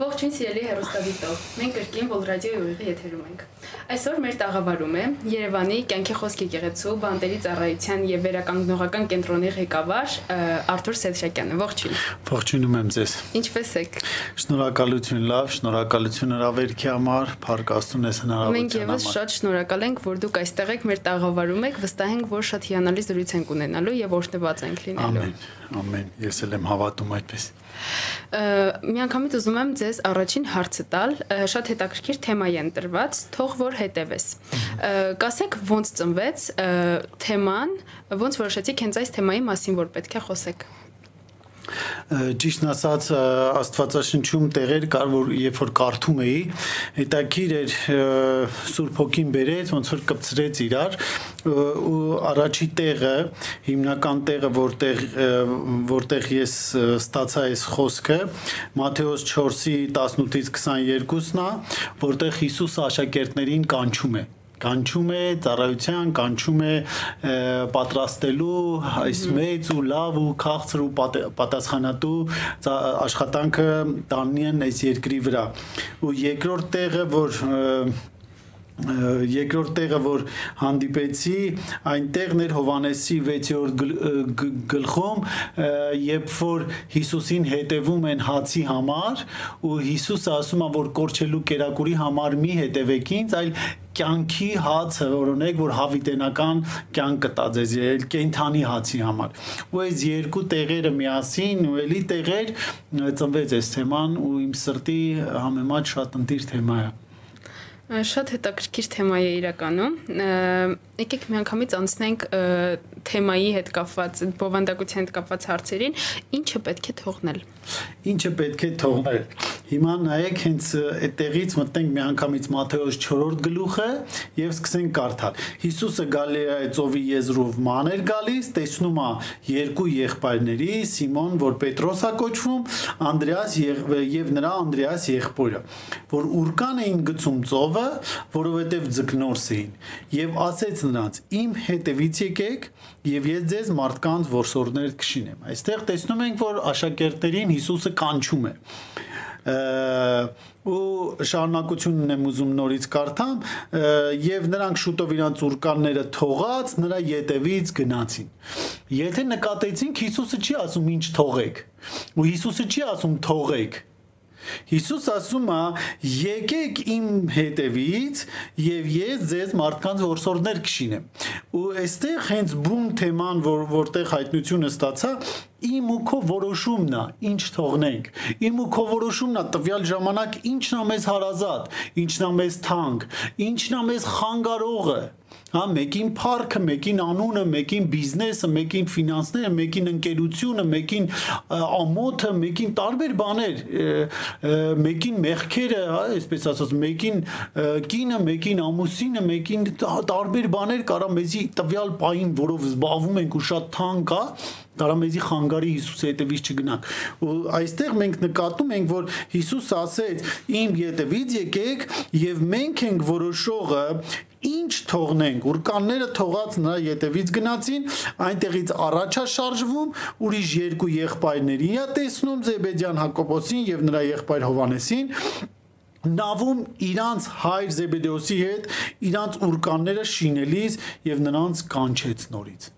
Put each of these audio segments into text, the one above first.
Ողջույն սիրելի հերոստատիտող։ Մենք կրկին Radio-ի ուղիղ եթերում ենք։ Այսօր մեր տաղավարում է Երևանի Կյանքի խոսքի գեղեցու բանտերի ծառայության եւ վերականգնողական կենտրոնի ղեկավար Արթուր Սեդշակյանը։ Ողջույն։ Ողջունում եմ ձեզ։ Ինչպե՞ս եք։ Շնորհակալություն լավ, շնորհակալություն հրավերքի համար, փառքաստուն ես հնարավորության համար։ Մենք եւս շատ շնորհակալ ենք, որ դուք այստեղ եք, մեր տաղավարում եք, վստահ ենք, որ շատ հիանալի զրույց ենք ունենալու եւ օրհնված ենք լինելու։ Ամեն, ամեն։ Ես էլ եմ հավատում այդպես։ Միանգամից ուզում եմ ձեզ առաջին հարցը տալ, շատ հետաքրքիր թեմա է ընտրված, թող որ հետևես։ Կասեք ոնց ծնվեց թեման, ոնց որոշեցիք հենց այս թեմայի մասին, որ պետք է խոսեք ճիշտն ասած աստվածաշնչում տեղեր կար որ երբ որ կարդում էի հետաքրիր էր Սուրբ Հոգին բերեց ոնց որ կպցրեց իրար ու առաջի տեղը հիմնական տեղը որտեղ որտեղ ես ստացա այս խոսքը Մատթեոս 4-ի 18-ից 22-ն է որտեղ Հիսուսը աշակերտներին կանչում է կանչում է ծառայության, կանչում է պատրաստելու այս մեծ ու լավ ու քաղցր ու պատասխանատու աշխատանքը տանին այս երկրի վրա։ Ու երկրորդ տեղը, որ երկրորդ տեղը որ հանդիպեցի այնտեղն էր Հովանեսի 6-րդ գլխում երբ որ Հիսուսին հետևում են հացի համար ու Հիսուսը ասում է որ կորչելու կերակուրի համար մի հետևեք ինձ այլ կյանքի հացը որոնեք որ հավիտենական կյանք կտա ձեզ ել կենթանի հացի համար ու այս երկու տեղերը միասին ու էլի տեղեր ծնվեց այս թեման ու իմ սրտի համեմատ շատ ընտիր թեմա է Շատ հետաքրքիր թեմա է իրականում։ Եկեք միանգամից անցնենք թեմայի հետ կապված, բովանդակության հետ կապված հարցերին, ինչը պետք է թողնել։ Ինչը պետք է թողնել։ Հիմա նայեք հենց այդտեղից մտնենք միանգամից Մատթեոս 4-րդ գլուխը եւ սկսենք կարդալ։ Հիսուսը Գալիլեայի ծովի եզրով ման էր գալիս, տեսնում է երկու եղբայրների, Սիմոն, որ Պետրոս է կոչվում, Անդրեաս եւ նրա Անդրեաս եղբորը, որ ուրկան էին գցում ծովը, որովհետեւ ձկնորս էին, եւ ասեց նրանց. Իմ հետևից եկեք եւ ես ձեզ մարդկանց որսորներ կշինեմ։ Այստեղ տեսնում ենք, որ աշակերտներին Հիսուսը կանչում է ու շարունակությունն եմ ուզում նորից կարդամ եւ նրանք շուտով իրանց ուրկանները թողած նրա յետևից գնացին եթե նկատեցինք Հիսուսը չի ասում ինչ թողեք ու Հիսուսը չի ասում թողեք Հիսուս ասում է. «Եկեք իմ հետևից եւ ես ձեզ մարդկանց որսորդներ կշինեմ»։ Ու այստեղ հենց բուն թեման, որ որտեղ հայտնությունը ստացա, իմ ու քո որոշումն է, ինչ թողնենք։ Իմ ու քո որոշումն է տվյալ ժամանակ ինչն է մեզ հարազատ, ինչն է մեզ թանկ, ինչն է մեզ խանգարողը հա մեկին парքը, մեկին անունը, մեկին բիզնեսը, մեկին ֆինանսները, մեկին ընկերությունը, մեկին ամոթը, մեկին տարբեր բաներ, մեկին մեղքերը, հա, այսպես ասած, մեկին կինը, մեկին ամուսինը, մեկին տարբեր բաներ կարա մեզի տվյալ բային, որով զբաղվում ենք ու շատ թանկ հա, է, Դարա մեզի խանգարի Հիսուսի հետևից չգնանք։ Ու այստեղ մենք նկատում ենք, որ Հիսուս ասեց. «Իմ հետևից եկեք, եւ մենք ենք որոշողը, ինչ թողնենք ուրկանները թողած նրա յետևից գնացին այնտեղից առաջա շարժվում ուրիշ երկու եղբայրների է տեսնում Զեբեդյան Հակոբոսին եւ նրա եղբայր Հովանեսին նավում իրանց հայր Զեբեդեոսի հետ իրանց ուրկանները շինելիս եւ նրանց կանչեց նորից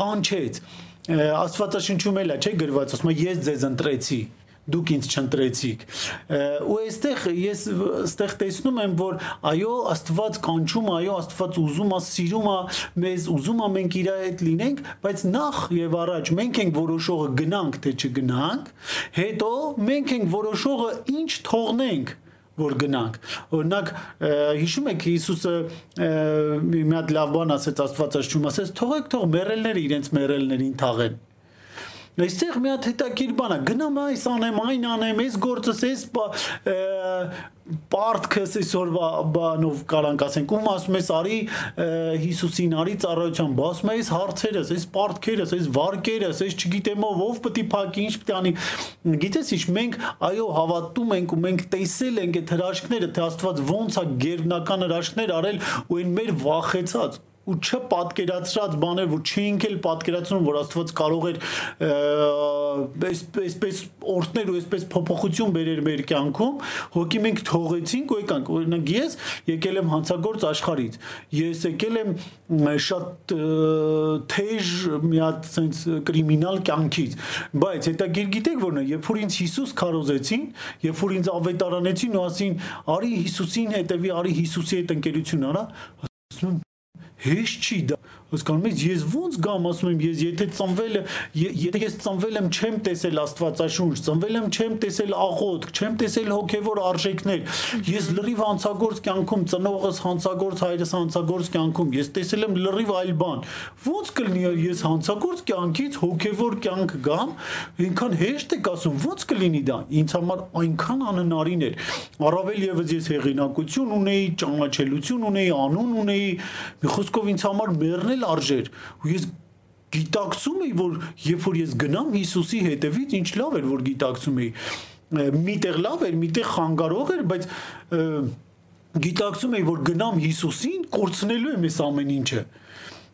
կանչեց Աստվածաշնչում էլ է չէ գրված ասում է ես ձեզ ընտրեցի դուք ինձ չընտրեցիք ու այստեղ ես այստեղ տեսնում եմ որ այո աստված կանչում այո աստված ուզում է սիրում է մեզ ուզում է մենք իր հետ լինենք բայց նախ եւ առաջ մենք ենք որոշողը գնանք թե չգնանք հետո մենք ենք որոշողը ինչ թողնենք որ գնանք օրինակ հիշում եք Հիսուսը մի հատ լավ բան ասեց Աստվածաշունչում ասեց թողեք թող մերելները իրենց մերելներին թաղեն Այստեղ մի հատ հետաքրիր բան է, գնամ այս անեմ, այն անեմ, այս գործս, այս պարտքս այսօրվա բանով կարանք ասենք, ում ասում ես արի Հիսուսին արի ծառայության, ասում ես հարցերս, այս պարտքերս, այս վարկերս, այս չգիտեմ ով, ով պետք է փակի, ինչ պետք է անի։ Գիտես ինչ, մենք այո հավատում ենք ու մենք տեսել ենք այդ հրաշքները, թե Աստված ոնց է գերբնական հրաշքներ արել ու այն մեր վախեցած ու չպատկերացրած բաներ, որ չէինք էլ պատկերացնում, որ Աստված կարող էր այսպես օրտներ ու այսպես փոփոխություն բերեր մեր կյանքում, հոգի մենք թողեցինք ու եկանք։ Օրինակ ես եկել եմ հանցագործ աշխարից։ Ես եկել եմ շատ թեժ մի հատ sense կրիմինալ կյանքից, բայց հետագիր գիտեք որն է, երբ որ ինձ Հիսուս քարոզեցին, երբ որ ինձ ավետարանեցին ու ասին, արի Հիսուսին հետևի, արի Հիսուսի հետ ընկերություն արա, ասում եմ հեշտ չի դա հասկանում եք ես ոնց գամ ասում եմ ես եթե ծնվել եթե ես ծնվել եմ չեմ տեսել աստվածաշունչ ծնվել եմ չեմ տեսել աղոթք չեմ տեսել հոգևոր արժեքներ ես լրիվ հանցագործ կյանքում ծնողս հանցագործ հայրս հանցագործ կյանքում ես տեսել եմ լրիվ այլ բան ոնց կլինի ես հանցագործ կյանքից հոգևոր կյանք գամ այնքան հեշտ եք ասում ոնց կլինի դա ինձ համար այնքան անհնարին էր առավել եւս ես հեղինակություն ունեի ճանաչելություն ունեի անուն ունեի մի խոսքով ինձ համար մեռնել էլ արժեր ու ես գիտակցում էի որ երբ որ ես գնամ Հիսուսի հետևից ինչ լավ էր որ գիտակցում էի միտեղ լավ էր միտեղ խանգարող էր բայց գիտակցում էի որ գնամ Հիսուսին կորցնելու եմ այս ամեն ինչը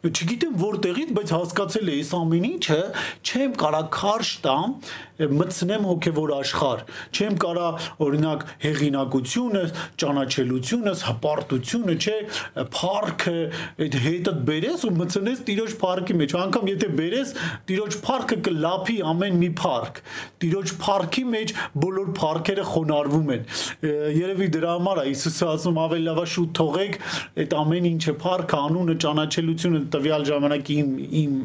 չգիտեմ որտեղից, բայց հասկացել եմ, այս ամեն ինչը չեմ կարա քարշ տամ, մտցնեմ հոգևոր աշխարհ։ Չեմ կարա օրինակ հեղինակությունը, ճանաչելությունը, հպարտությունը, չէ, փառքը, այդ հետը բերես ու մտցնես տիրոջ փառքի մեջ։ Անկամ եթե բերես, տիրոջ փառքը կլափի ամեն մի փառք։ Տիրոջ փառքի մեջ բոլոր փառքերը խոնարհվում են։ Երևի դրա համար է Հիսուսը ասում ավելի լավ է շուտ թողեք այդ ամեն ինչը փառքը, անունը, ճանաչելությունը տվյալ ժամանակ իմ իմ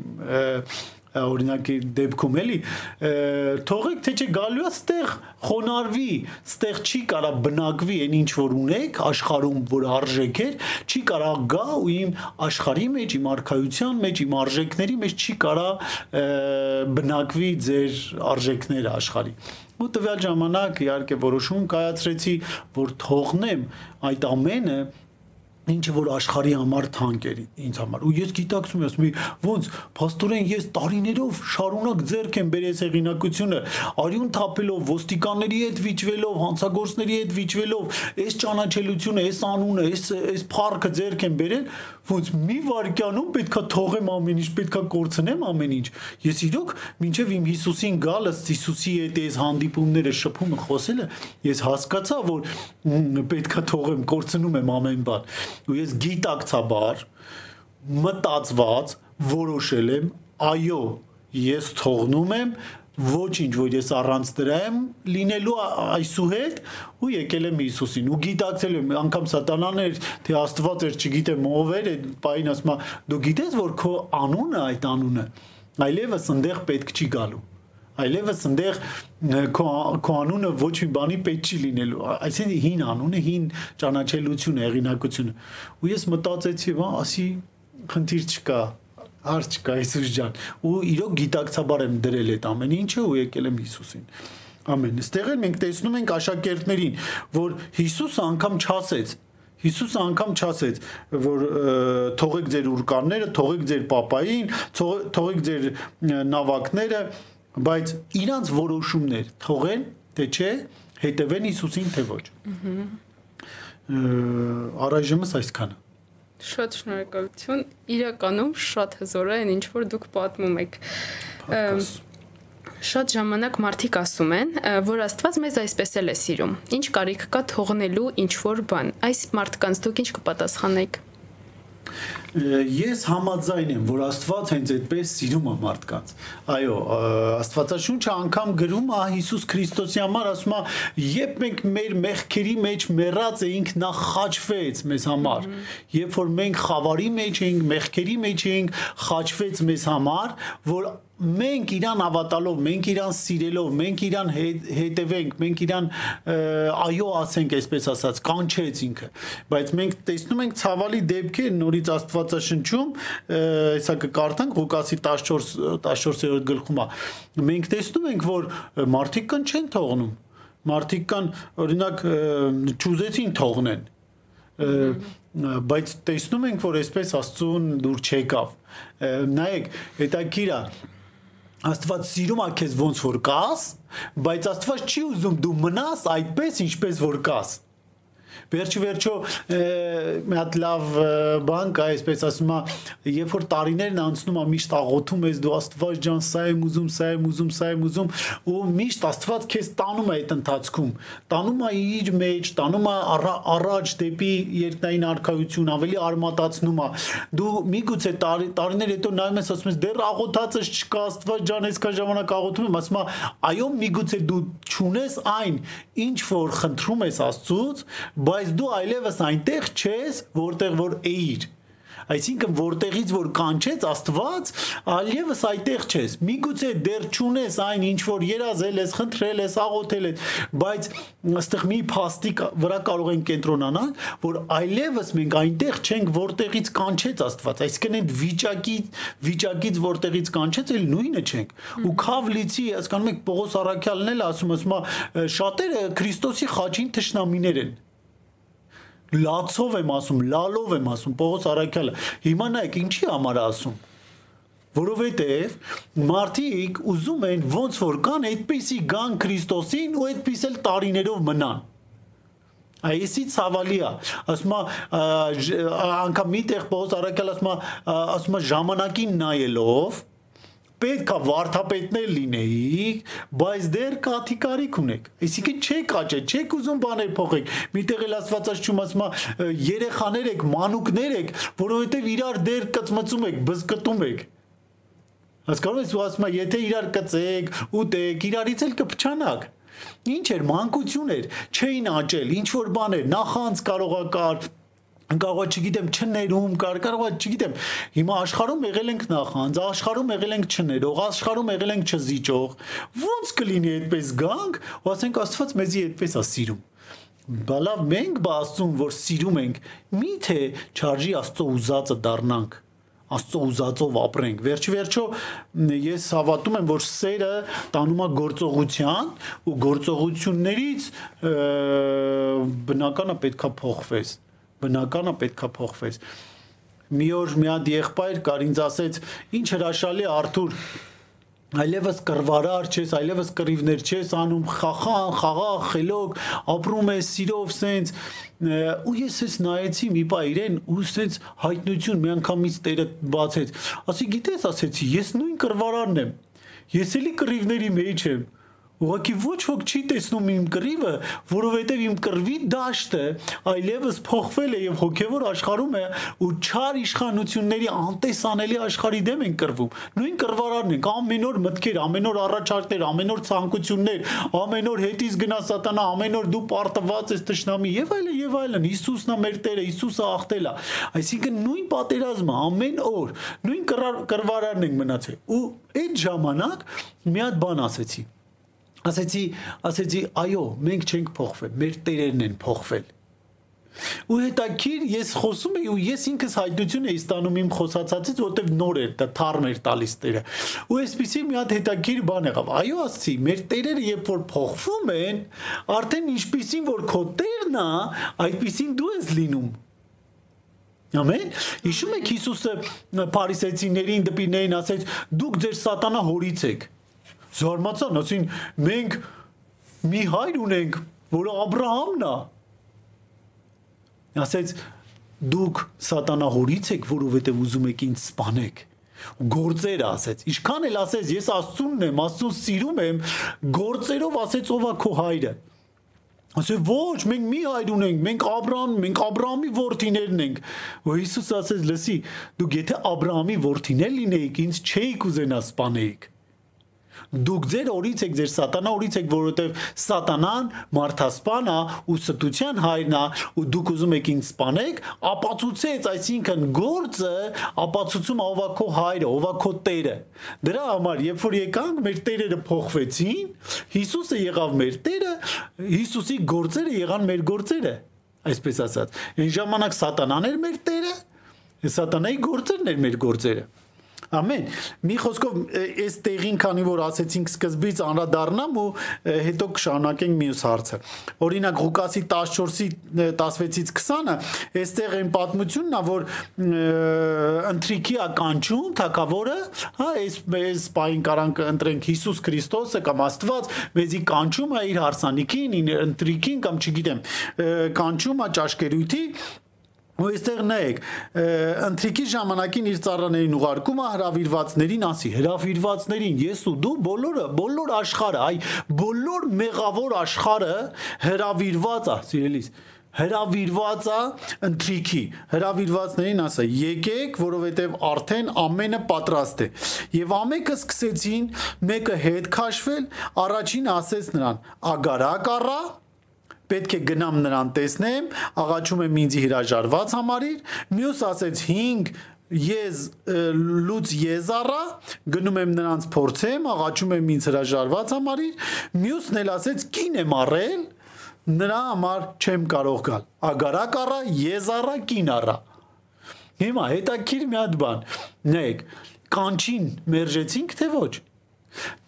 օրինակի դեպքում էլի թողեք թե չէ գալու է ստեղ խոնարհվի ստեղ չի կարա բնակվի այն ինչ որ ունեք աշխարհում որ արժեք է չի կարա գա ու իմ աշխարհի մեջ իմ արխայության մեջ իմ արժեքների մեջ չի կարա բնակվի ձեր արժեքները աշխարհի ու տվյալ ժամանակ իհարկե որոշում կայացրեցի որ թողնեմ այդ ամենը ինչը որ աշխարհի համար թանկ էր ինձ համար ու ես գիտակցում եմ ասում եմ ոնց փաստորեն ես տարիներով շարունակ ձեռք եմ բերես հեղինակությունը արյուն թափելով ոստիկանների հետ վիճվելով հանցագործների հետ վիճվելով այս ճանաչելությունը այս անունը այս այս փառքը ձեռք եմ բերել ոնց մի վարքյանում պետքա թողեմ ամեն ինչ պետքա կորցնեմ ամեն ինչ ես իրոք մինչև իմ Հիսուսին գալս Հիսուսի հետ այս հանդիպումները շփումը խոսելը ես հասկացա որ պետքա թողեմ կորցնում եմ ամեն բան ու ես գիտակցաբար մտածված որոշել եմ այո ես թողնում եմ ոչինչ որ ես առանց դրա եմ լինելու այսուհետ ու եկել եմ Հիսուսին ու գիտակցել եմ անգամ սատանաներ թե Աստված էր չգիտեմ ով էր այդ պայն ասма դու գիտես որ քո անունը այդ անունը այլևս ընդեղ պետք չի գալու այլևս ընդեղ քո քո անունը ոչ մի բանի պետք չի լինելու այսինքն հին անունը հին ճանաչելությունը հեղինակությունը ու ես մտածեցի հա ասի խնդիր չկա հարց չկա Հիսուս ջան ու իրոք գիտակցաբար եմ դրել այդ ամեն ինչը ու եկել եմ Հիսուսին ամեն այստեղ էլ մենք տեսնում ենք աշակերտներին որ Հիսուսը անգամ չասեց Հիսուսը անգամ չասեց, որ թողեք ձեր ուրկանները, թողեք ձեր papa-ին, թողեք ձեր նավակները, բայց իրանց որոշումներ թողեն, թե չէ, հետևեն Հիսուսին, թե ոչ։ Առայժմս այսքանը։ Շատ շնորհակալություն։ Իրականում շատ հզոր է այն ինչ որ դուք պատմում եք։ Շատ ժամանակ մարդիկ ասում են, որ Աստված մեզ այսպես էլ է սիրում։ Ինչ կարիք կա թողնելու ինչ որ բան։ Այս մարդկանց դուք ինչ կպատասխանեիք ես համաձայն եմ, որ Աստված հենց այդպես սիրում է մարդկանց։ Այո, Աստվածաշունչը անգամ գրում է Հիսուս Քրիստոսի համար, ասում է, երբ մենք մեր մեղքերի մեջ մեռած էինք, նա խաչվեց մեզ համար։ Երբ որ մենք խավարի մեջ էինք, մեղքերի մեջ էինք, խաչվեց մեզ համար, որ մենք իրան հավատալով, մենք իրան սիրելով, մենք իրան հետևենք, մենք իրան այո ասենք, այսպես ասած, կանչեց ինքը։ Բայց մենք տեսնում ենք ցավալի դեպքեր նորից Աստվածաշնչում, հեսա կկարդանք Ղուկասի 14 14-րդ գլխում է։ Մենք տեսնում ենք, որ մարդիկ կան չեն թողնում։ Մարդիկ կան, օրինակ, ճուզեցին թողնեն բայց տեսնում ենք որ այսպես աստծուն դուր չեկավ նայեք հետաքրքիր է Աստված սիրում է քեզ ոնց որ կաս, բայց Աստված չի ուզում դու մնաս այդպես ինչպես որ կաս։ Վերջի վերջո մի հատ լավ բան կա, այսպես ասում է, երբ որ տարիներն անցնում է, միշտ աղոթում ես դու Աստված ջան, սա եմ ուզում, սա եմ ուզում, սա եմ ուզում, ու միշտ Աստված քեզ տանում է այդ ընթացքում, տանում է իր մեջ, տանում է առաջ դեպի երկնային արքայություն, ավելի արմատացնում է։ Դու միգուցե տարիներ հետո նայում ես, ասում ես դեռ աղոթածս չկա, Աստված ջան, այսքան ժամանակ աղոթում եմ, ասում է, այո, միգուցե դու ճունես այն, ինչ որ խնդրում ես Աստծուց, բայց դու այլևս այնտեղ չես, որտեղ որ էիր Այսինքն որտեղից որ կանչեց Աստված, այլևս այդտեղ չես։ Միգուցե դեռ ճունես այն ինչ որ երազել ես, խնդրել ես, աղոթել ես, բայց ըստեղ մի փաստի վրա կարող են կենտրոնանալ, որ այլևս մենք այնտեղ չենք, որտեղից կանչեց Աստված։ Այսինքն այդ վիճակի վիճակից որտեղից կանչեց, էլ նույնը չենք։ Ու Քավլիցի, հասկանում եք, Պողոս Արաքյալն էլ ասում, ասում է, շատերը Քրիստոսի խաչին թշնամիներ են լացով եմ ասում, լալով եմ ասում Պողոս Արաքյալը։ Հիմա նայեք ինչի համար ասում որովհետև մարդիկ ուզում են ոնց որ կան այդպիսի գան Քրիստոսին ու այդպես էլ տարիներով մնան Այսի ցավալի է ասում անգամ մի տեղ Պողոս Արաքյալ ասում ասում ժամանակին նայելով պետքա վարթապետներ լինեիք, բայց դեռ կաթի կարիք ունեք։ Այսինքն չեք աճել, չեք ուզում բաներ փոխեք։ Միտեղ էլ Աստվածած չում է երեխաներ եք, մանուկներ եք, որովհետև իրար դեռ կծմծում եք, բզկտում եք։ Հասկանում ես, ու է, եթե իրար կծեք, ուտեք, իրարից էլ կփչանաք։ Ինչ էր մանկություն էր, չէին աճել, ինչ որ բաներ, նախանց կարողակար կարող չգիտեմ չներում կար կարող չգիտեմ հիմա աշխարհում եղել ենք նախանձ աշխարհում եղել ենք չներող աշխարհում եղել ենք չզիջող ո՞նց կլինի այդպես գանք ու ասենք աստված մեզի այդպես է սիրում բալավ մենք բա աստծուն որ սիրում ենք միթե չարժի աստծո ուզածը դառնանք Աստծո ուզածով ապրենք։ Վերջի վերջո ես հավատում եմ, որ սերը տանում է գործողության ու գործողություններից բնականը պետքա փոխվես բնականը պետքա փոխվես մի օր մի հատ եղբայր կար ինձ ասեց ինչ հրաշալի Արթուր այլևս կրվարար չես, այլևս կռիվներ չես անում, խախան, խաղաղ, խելոք, ապրում ես սիրով սենց ու ես էս նայեցի մի պա իրեն ու սենց հայտնություն մի անգամից տերը բացեց։ Ասի գիտես, ասեցի, ես նույն կրվարարն եմ։ Ես էլի կռիվների մեջ եմ Ուղղակի ոչ ոք չի տեսնում իմ կռիվը, որովհետև իմ կռվի դաշտը այլևս փոխվել է եւ հոգեվոր աշխարհում է ու չար իշխանությունների անտեսանելի աշխարհի դեմ են կռվում։ Նույն կռվարարն ենք, ամեն օր մտքեր, ամեն օր առաջարկներ, ամեն օր ցանկություններ, ամեն օր հետից գնա սատանա, ամեն օր դու պարտված ես ճշնամի եւ այլն եւ այլն։ Հիսուսն է մեր Տերը, Հիսուսը աղտել է։ Այսինքն նույն պատերազմը ամեն օր, նույն կռվարարն ենք մնացել։ Ու այդ ժամանակ մի հատ բան ասեցի ասեցի, ասեցի, այո, մենք չենք փոխվել, մեր տերերն են փոխվել։ Ու հետաքրիր ես խոսում եի ու ես ինքս հայտություն էի ստանում իմ խոսածածից, որտեվ նոր էր, դա թարմ էր տալիս տերը։ Ու այսպեսի մի հատ հետաքրիր բան եղավ։ Այո, ասցի, մեր տերերը երբ որ փոխվում են, արդեն ինչպեսին որ քո տերն է, այդպեսին դու ես լինում։ Ամեն։ Հիշում եք Հիսուսը Փարիսեցիներին, դպիներին ասեց. «Դուք ձեր սատանա հորից եք» զարմացան, ասին մենք մի հայր ունենք, որը Աբրահամն է։ Ասեց դուք սատանահորից եք, որովհետև ուզում եք ինձ սպանեք գործերը ասեց ինչքան էլ ասեց ես աստծունն եմ աստծուն սիրում եմ գործերով ասեց ով է քո հայրը ասե ոչ մենք մի հայր ունենք մենք Աբրահամ մենք Աբրահամի որդիներն ենք ու Հիսուս ասեց լսի դուք եթե Աբրահամի որդիներ լինեիք ինձ չէիք ուզենա սպանեիք Դուք ձեր օրից եք, ձեր սատանա օրից եք, որովհետև սատանան մարդասպան է ու ստության հայրն է ու դուք ուզում եք ինձ սպանեք, ապացուցեց, այսինքն գործը ապացուցում ով է քո հայրը, ով է քո Տերը։ Դրա համար, երբ որ եկանք, մեր Տերերը փոխվեցին, Հիսուսը եղավ մեր Տերը, Հիսուսի գործերը եղան մեր գործերը այսպես ասած։ Այն ժամանակ սատանան էր մեր Տերը, սատանայի գործերն էր մեր գործերը։ Ամեն։ Մի խոսքով այս տեղին քանի որ ասեցինք սկզբից անդրադառնամ ու հետո կշարունակենք մյուս հարցը։ Օրինակ Ղուկասի 14-ի 16-ից 20-ը այստեղ այն պատմությունն է, որ ընտրիքի ականջում թակավորը, հա, այս այս պայն կարանք ընտրենք Հիսուս Քրիստոսը կամ Աստված, մեզի կանչում է իր հարսանիքին, ընտրիքին կամ չգիտեմ, կանչում է ճաշկերույթի ու այստեղ նայեք ընտրիքի ժամանակին իր ծառաներին ուղարկում է հրավիրվածներին ասի հրավիրվածներին ես ու դու բոլորը բոլոր աշխարհը այ բոլոր մեղավոր աշխարհը հրավիրված է սիրելիս հրավիրված է ընտրիքի հրավիրվածներին ասա եկեք որովհետև արդեն ամենը պատրաստ է եւ ամեկը սկսեցին մեկը հետ քաշվել առաջին ասեց նրան ագարակ առա պետք է գնամ նրան տեսնեմ, աղաչում եմ ինձ հրաժարված համարիր, մյուս ասեց 5 ես լուց եզարա գնում եմ նրանց փորձեմ աղաչում եմ ինձ հրաժարված համարիր մյուսն էլ ասեց կին եմ առել նրա համար չեմ կարող գալ ագարակ առա եզարա կին առա հիմա հետաքրիր մի հատ բան նայեք կանչին մերժեցինք թե ոչ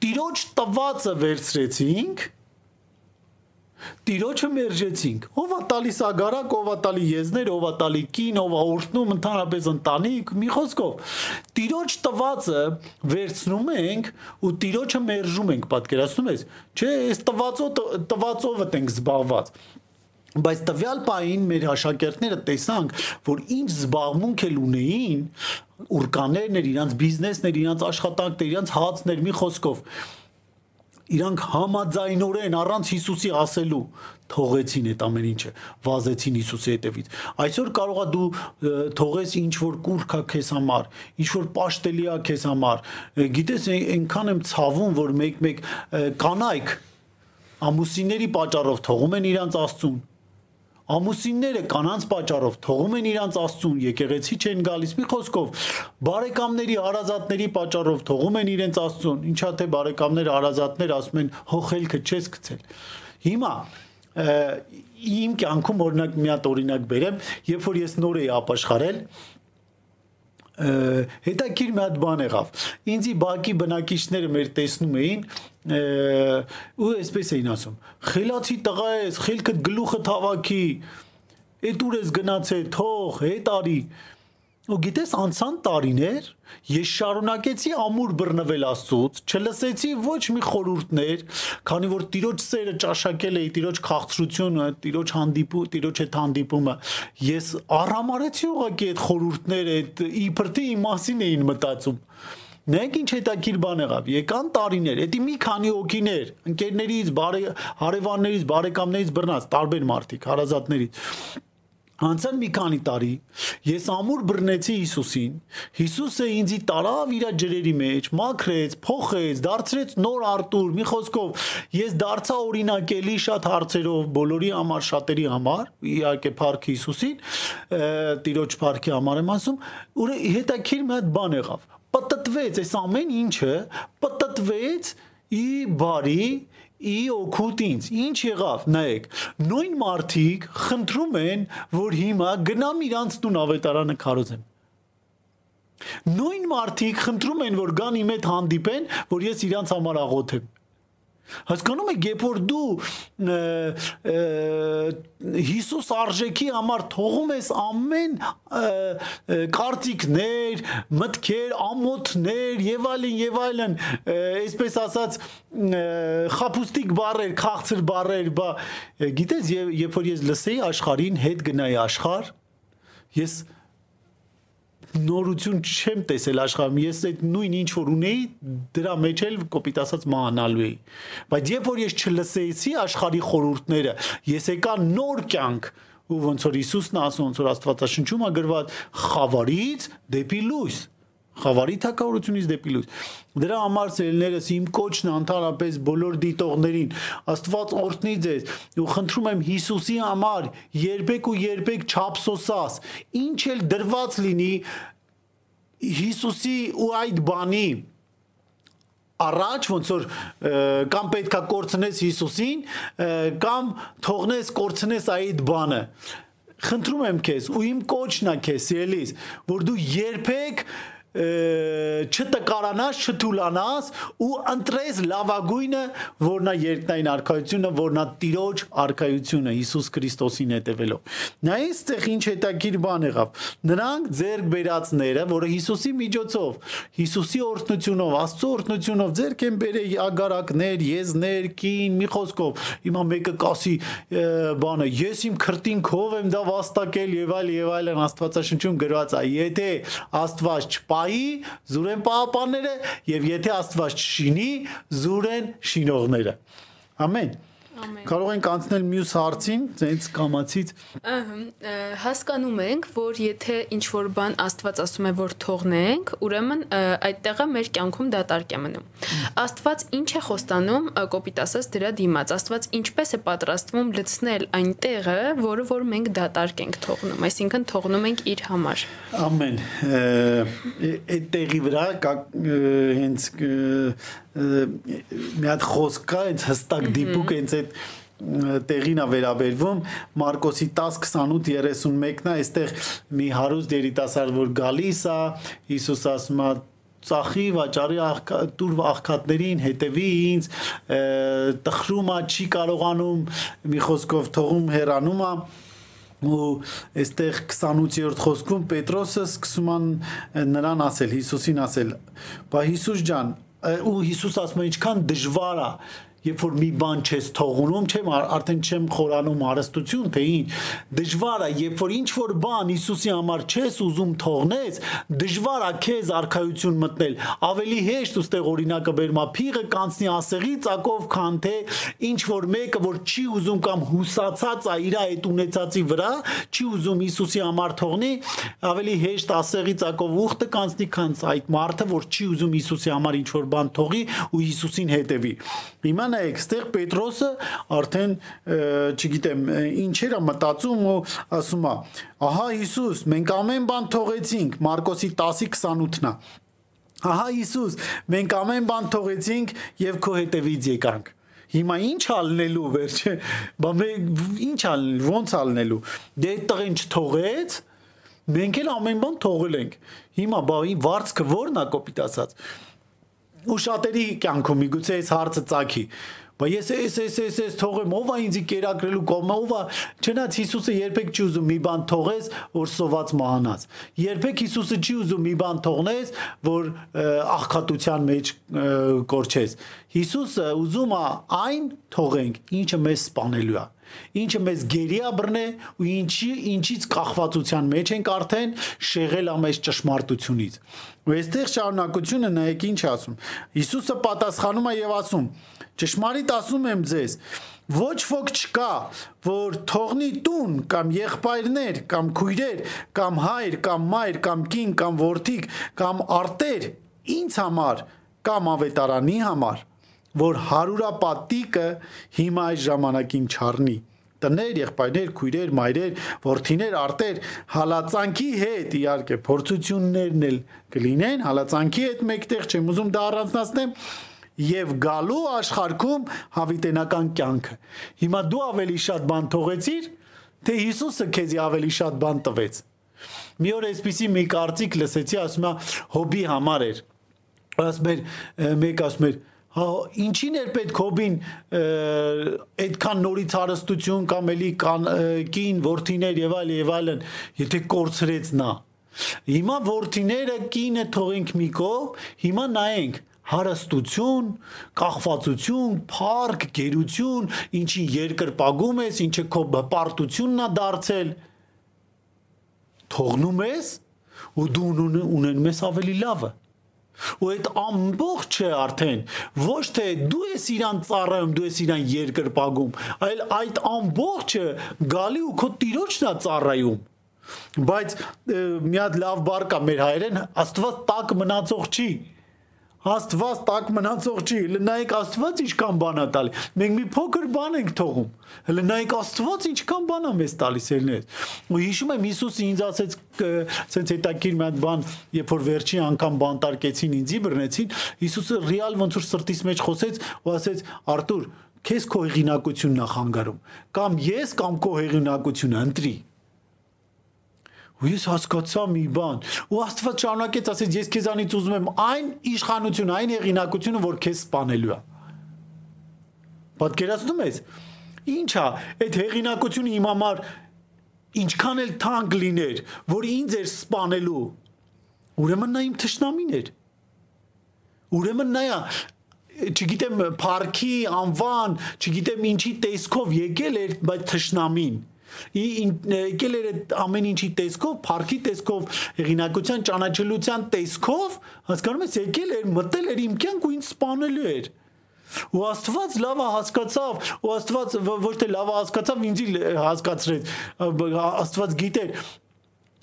տիրոջ տվածը վերցրեցինք Տիրոջը մերժեցինք։ Ո՞վ է տալիս ագարակ, ով է տալի եզներ, ով է տալի կին, ով է օրտնում ընդհանրապես ընտանիք, մի խոսքով։ Տիրոջ տվածը վերցնում ենք ու տիրոջը մերժում ենք, պատկերացնում ես։ Չէ, այս տվածով տվածով ենք զբաղված բայց տվյալ պահին մեր աշակերտները տեսանք, որ ինչ զբաղմունք էլ ունեին, ուրկաներն էր, իրանց բիզնեսներ, իրանց աշխատանքներ, իրանց հացներ, մի խոսքով իրանք համաձայնորեն առանց Հիսուսի ասելու թողեցին այդ ամեն ինչը, վազեցին Հիսուսի հետևից։ Այսօր կարողա դու թողես ինչ որ կուրքա քեզ համար, ինչ որ պաշտելիա քեզ համար։ Գիտես, այնքան եմ ցավում, որ մեկ-մեկ կանայք ամուսինների պատճառով թողում են իրանց աստծուն ամուսինները կանանց պատճառով թողում են իրանց աստծուն, եկեղեցի չեն գալիս։ Մի խոսքով, բարեկամների, հարազատների պատճառով թողում են իրենց աստծուն։ Ինչա թե բարեկամները, հարազատները ասում են հոխելքը չես գցել։ Հիմա իմ կյանքում օրինակ մի հատ օրինակ բերեմ, երբ որ ես նոր էի ապաշխարել, հետաքրիր մի հատ բան եղավ։ Ինձի բակի բնակիչները մեր տեսնում էին ու այսպես էին ասում. «Խելացի տղա ես, խելքդ գլուխը թավաքի, այդ ուր ես գնացել, թող, հետ արի»։ Ու գիտես անցան տարիներ, ես շարունակեցի ամուր բռնվել Աստծուց, չլսեցի ոչ մի խորհուրդներ, քանի որ Տիրոջ սերը ճաշակել էի, Տիրոջ քաղցրությունը, Տիրոջ հանդիպու, Տիրոջ հետ հանդիպումը, ես առհամարեցի ուղղակի այդ խորհուրդները, այդ իբրտի իմ մասին էին մտածում։ Նայեք ինչ հետաքրիր բան եղավ։ Եկան տարիներ, դա մի քանի հոգիներ, ընկերներից, բարե հարևաններից, բարեկամներից բռնած, տարբեր մարդիկ, հարազատներից Անցան մի քանի տարի ես ամուր բռնեցի Հիսուսին։ Հիսուսը ինձի տարավ իր ջրերի մեջ, մաքրեց, փոխեց, դարձրեց նոր Արտուր։ Մի խոսքով ես դարձա օրինակելի շատ հարցերով բոլորի համար, շատերի համար, իհարկե Փարք Հիսուսին, Տիրոջ Փարքի համար եմ ասում, ուրը հետաքրիր մի հատ բան եղավ։ Պտտվեց այս ամեն ինչը, պտտվեց ի բարի ի օգուտ ինձ ինչ եղավ նայեք նույն մարդիկ խնդրում են որ հիմա գնամ իրանց տուն ավետարանը քարոզեմ նույն մարդիկ խնդրում են որ գան իմ հետ հանդիպեն որ ես իրանց համար աղոթեմ Հասկանում եք, երբ որ դու Հիսուս արժեքի համար թողում ես ամեն կարծիքներ, մտքեր, ամոթներ եւ այլն եւ այլն, այսպես ասած խապուստիկ բառեր, քաղցր բառեր, բա գիտես, երբ որ ես լսեի աշխարհին հետ գնայի աշխարհ, ես նորություն չեմ տեսել աշխարհում։ Ես այդ նույն ինչ որ ունեի, դրա մեջ էլ կոպիտ ասած մանալու էի։ Բայց երբ որ ես չլսեեցի աշխարհի խորհուրդները, ես եկա նոր կյանք ու ոնց որ Հիսուսն ասում, ոնց որ Աստվածաշնչում է գրված խավարից դեպի լույս խավարի թակավորությունից դեպի լույս։ Դրա համար ծերներս իմ կոչն ընդհանրապես բոլոր դիտողներին Աստված օրհնի ձեզ ու խնդրում եմ Հիսուսի համար երբեք ու երբեք չափսոսաս, ինչ էլ դրված լինի Հիսուսի ու այդ բանի առաջ ոնց որ կամ պետքա կորցնես Հիսուսին կամ թողնես կորցնես այդ բանը խնդրում եմ քեզ ու իմ կոչն է քեզ սիրելիս որ դու երբեք չտկարանաս, չթուլանաս ու ընտրես լավագույնը, որ նա երկնային արքայությունը, որ նա Տիրոջ արքայությունը Հիսուս Քրիստոսին հետևելով։ Նայ այստեղ ինչ հետաքրիր բան եղավ։ Նրանք ձերք բերածները, որը Հիսուսի միջոցով, Հիսուսի օրհնությունով, Աստծո օրհնությունով ձերք են բերել ագարակներ, եզներ, կին, մի խոսքով։ Հիմա մեկը կասի բանը, ես իմ քրտինքով եմ դա վաստակել եւ այլ եւ այլն Աստվածաշնչում գրված է։ Եթե Աստված չպայի, զուրեն պահապանները եւ եթե Աստված չշինի, զուրեն շինողները։ Ամեն։ Կարող ենք անցնել մյուս հարցին, ցենց կամացից։ Ահա հասկանում ենք, որ եթե ինչ որ բան Աստված ասում է, որ թողնենք, ուրեմն այդտեղը մեր կյանքում դատարկ է մնում։ Աստված ինչ է խոստանում կոպիտ ասած դրա դիմաց։ Աստված ինչպես է պատրաստվում լցնել այն տեղը, որը որ մենք դատարկ ենք թողնում, այսինքն թողնում ենք իր համար։ Ամեն այդ տեղի վրա հենց մի հատ խոսք կա, հենց հստակ դիպուկ հենց այդ տեղին է վերաբերվում Մարկոսի 10:28-31-ն է այստեղ մի հարուստ երիտասարդ որ գալիս է Հիսուս ասում է ծախի վաճառի աղքա տուր աղքատներին հետևի ինձ տխրում է չի կարողանում մի խոսքով թողում հեռանում է ու այստեղ 28-րդ խոսքում Պետրոսը սկսում նրան ասել Հիսուսին ասել բա Հիսուս ջան ու Հիսուս ասում է ինչքան դժվար է երբ որ մի բան չես թողնում, չեմ ար- արդեն չեմ խորանում հարստություն, թե ինչ դժվար է, երբ որ ինչ որ բան Հիսուսի համար չես ուզում թողնես, դժվար է քեզ արխայություն մտնել։ Ավելի հեշտ ուստեղ օրինակը բերում է փիղը կանցնի ասեղի ծակով, քան թե ինչ որ մեկը որ չի ուզում կամ հուսացած է իր այդ ունեցածի վրա, չի ուզում Հիսուսի համար թողնի, ավելի հեշտ ասեղի ծակով ուխտը կանցնի, քան այդ մարդը, որ չի ուզում Հիսուսի համար ինչ որ բան թողի ու Հիսուսին հետևի։ Հիմա նայեք, ստեղ Պետրոսը արդեն չգիտեմ ինչեր է մտածում ու ասում է. «Ահա Հիսուս, մենք ամեն բան թողեցինք»։ Մարկոսի 10:28-ն է։ Ահա Հիսուս, մենք ամեն բան թողեցինք եւ քո հետևից եկանք։ Հիմա ինչ ալնելու վերջը, բա մենք ինչ ալնել, ո՞նց ալնելու։ Դե այդ տղեն չթողեց, մենք էլ ամեն բան թողել ենք։ Հիմա բա վարձքը ո՞րն է կոպիտ ասած ու շատերի կյանքում միգուցե այս հարցը ցակի Բա ես էս էս էս էս թողեմ, ով է ինձ կերակրելու կողմը, ով է։ Չնայած Հիսուսը երբեք չի ուզում մի բան թողես, որ սոված մահանաս։ Երբեք Հիսուսը չի ուզում մի բան թողնես, որ աղքատության մեջ կորչես։ Հիսուսը ուզում է այն թողենք, ինչը մեզ սپانելու է ինչը մեզ գերիա բռնե ու ինչի ինչից կախվածության մեջ ենք արդեն շեղել ամես ճշմարտությունից։ Ու այստեղ շարունակությունը նայեք ինչ ասում։ Հիսուսը պատասխանում է եւ ասում. Ճշմարիտ ասում եմ ձեզ, ոչ ոք չկա, որ թողնի տուն կամ եղբայրներ կամ քույրեր կամ հայր կամ մայր կամ կին կամ որդիկ կամ արտեր ինձ համար կամ ավետարանի համար, որ հարուրապատիկը հիմա այս ժամանակին չառնի տներ, եղբայրներ, քույրեր, մայրեր, որդիներ, արտեր, հալածանքի հետ իհարկե փորձություններն էլ կլինեն, հալածանքի հետ մեկտեղ չեմ ուզում դա առանձնացնել, եւ գալու աշխարհքում հավիտենական կյանքը։ Հիմա դու ավելի շատ բան թողեցիր, թե Հիսուսը քեզի ավելի շատ բան տվեց։ Մի օր էսպիսի մի կարծիք լսեցի, ասում է հոբի համար էր։ Ասում էր մեկ ասում էր հա ինչին էր պետք հոբին այդքան նորից հարստություն կամ էլի կան կին worth-իներ եւ այլ եւ այլն եթե կորցրեց նա Հիմա worth-իները կինը թողենք մի կողմ, հիմա նայենք հարստություն, կախվածություն, փառք, գերություն, ինչի երկրպագում ես, ինչը քո բպարտությունն է դարձել, թողնում ես ու դու ունեն- ունենում ես ավելի լավը։ Ու այդ ամբողջը արդեն ոչ թե դու ես իրան ծառայում, դու ես իրան երկրպագում, այլ այդ ամբողջը գալի ու քո տիրոջն է ծառայում։ Բայց մի հատ լավ բառ կա մեր հայերեն, Աստված տակ մնացող չի։ Աստված տակ մնացող չի։ Հələ նայեք Աստված ինչքան բան է տալի։ Մենք մի փոքր բան ենք թողում։ Հələ նայեք Աստված ինչքան բան է մեզ տալիս ելնես։ Ու հիշում եմ Հիսուսը ինձ ասեց ցենց հետաքրիր մի հատ բան, երբ որ վերջին անգամ բանտարկեցին ինձի բռնեցին, Հիսուսը ռեալ ոնց որ սրտից մեջ խոսեց ու ասեց Արտուր, քեզ քո հեղինակությունն է խանգարում։ Կամ ես կամ քո հեղինակությունը ընտրի ու ես հասկացա մի բան ու Աստված ճանաչեց ասեց ես քեզանից ուզում եմ այն իշխանություն այն հեղինակությունը որ քեզ սپانելու է պատկերացնում ես ի՞նչ է այդ հեղինակությունը իմ համար ինչքան էլ թանկ լիներ որ ինձ էր սپانելու ուրեմն նա իմ ճշնամին էր ուրեմն նա չգիտեմ, парքի անվան, չգիտեմ ինչի տեսքով եկել էր, բայց թշնամին եկել էր ամեն ինչի տեսքով, парքի տեսքով, հեղինակության ճանաչելիության տեսքով, հասկանում ես, եկել էր, մտել էր իմ կյանք ու ինձ սպանելու էր։ Ու Աստված լավը հասկացավ, ու Աստված ոչ թե լավը հասկացավ, ինձ հասկացրեց։ Աստված գիտեր,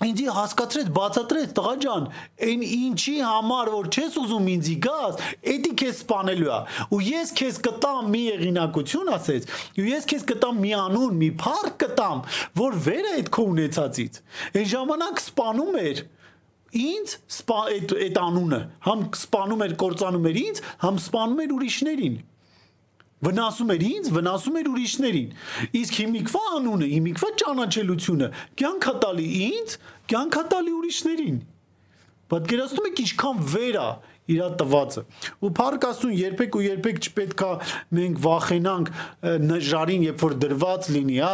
ինձի հասկացրեց, բացատրեց տղա ջան, այն ինչի համար որ չես ուզում ինձի գաս, էդի քեզ սپانելու է։ Ու ես քեզ կտամ մի եղինակություն ասեց, ու ես քեզ կտամ մի անուն, մի փառք կտամ, որ վեր է այդ քո ունեցածից։ Այն ժամանակ սپانում էր ինձ սպա այդ այդ անունը, համ սپانում էր կործանում էր ինձ, համ սپانում էր ուրիշներին վնասում էր ինձ, վնասում էր ուրիշներին։ Իսկ հիմիկվա անունը, հիմիկվա ճանաչելությունը կյանքա տալի ինձ, կյանքա տալի ուրիշներին։ Պատկերացնում եք ինչքան վեր է իրա տվածը։ Ու փառք Աստծուն երբեք ու երբեք չպետքա մենք վախենանք նժարին, երբ որ դրված լինի, հա,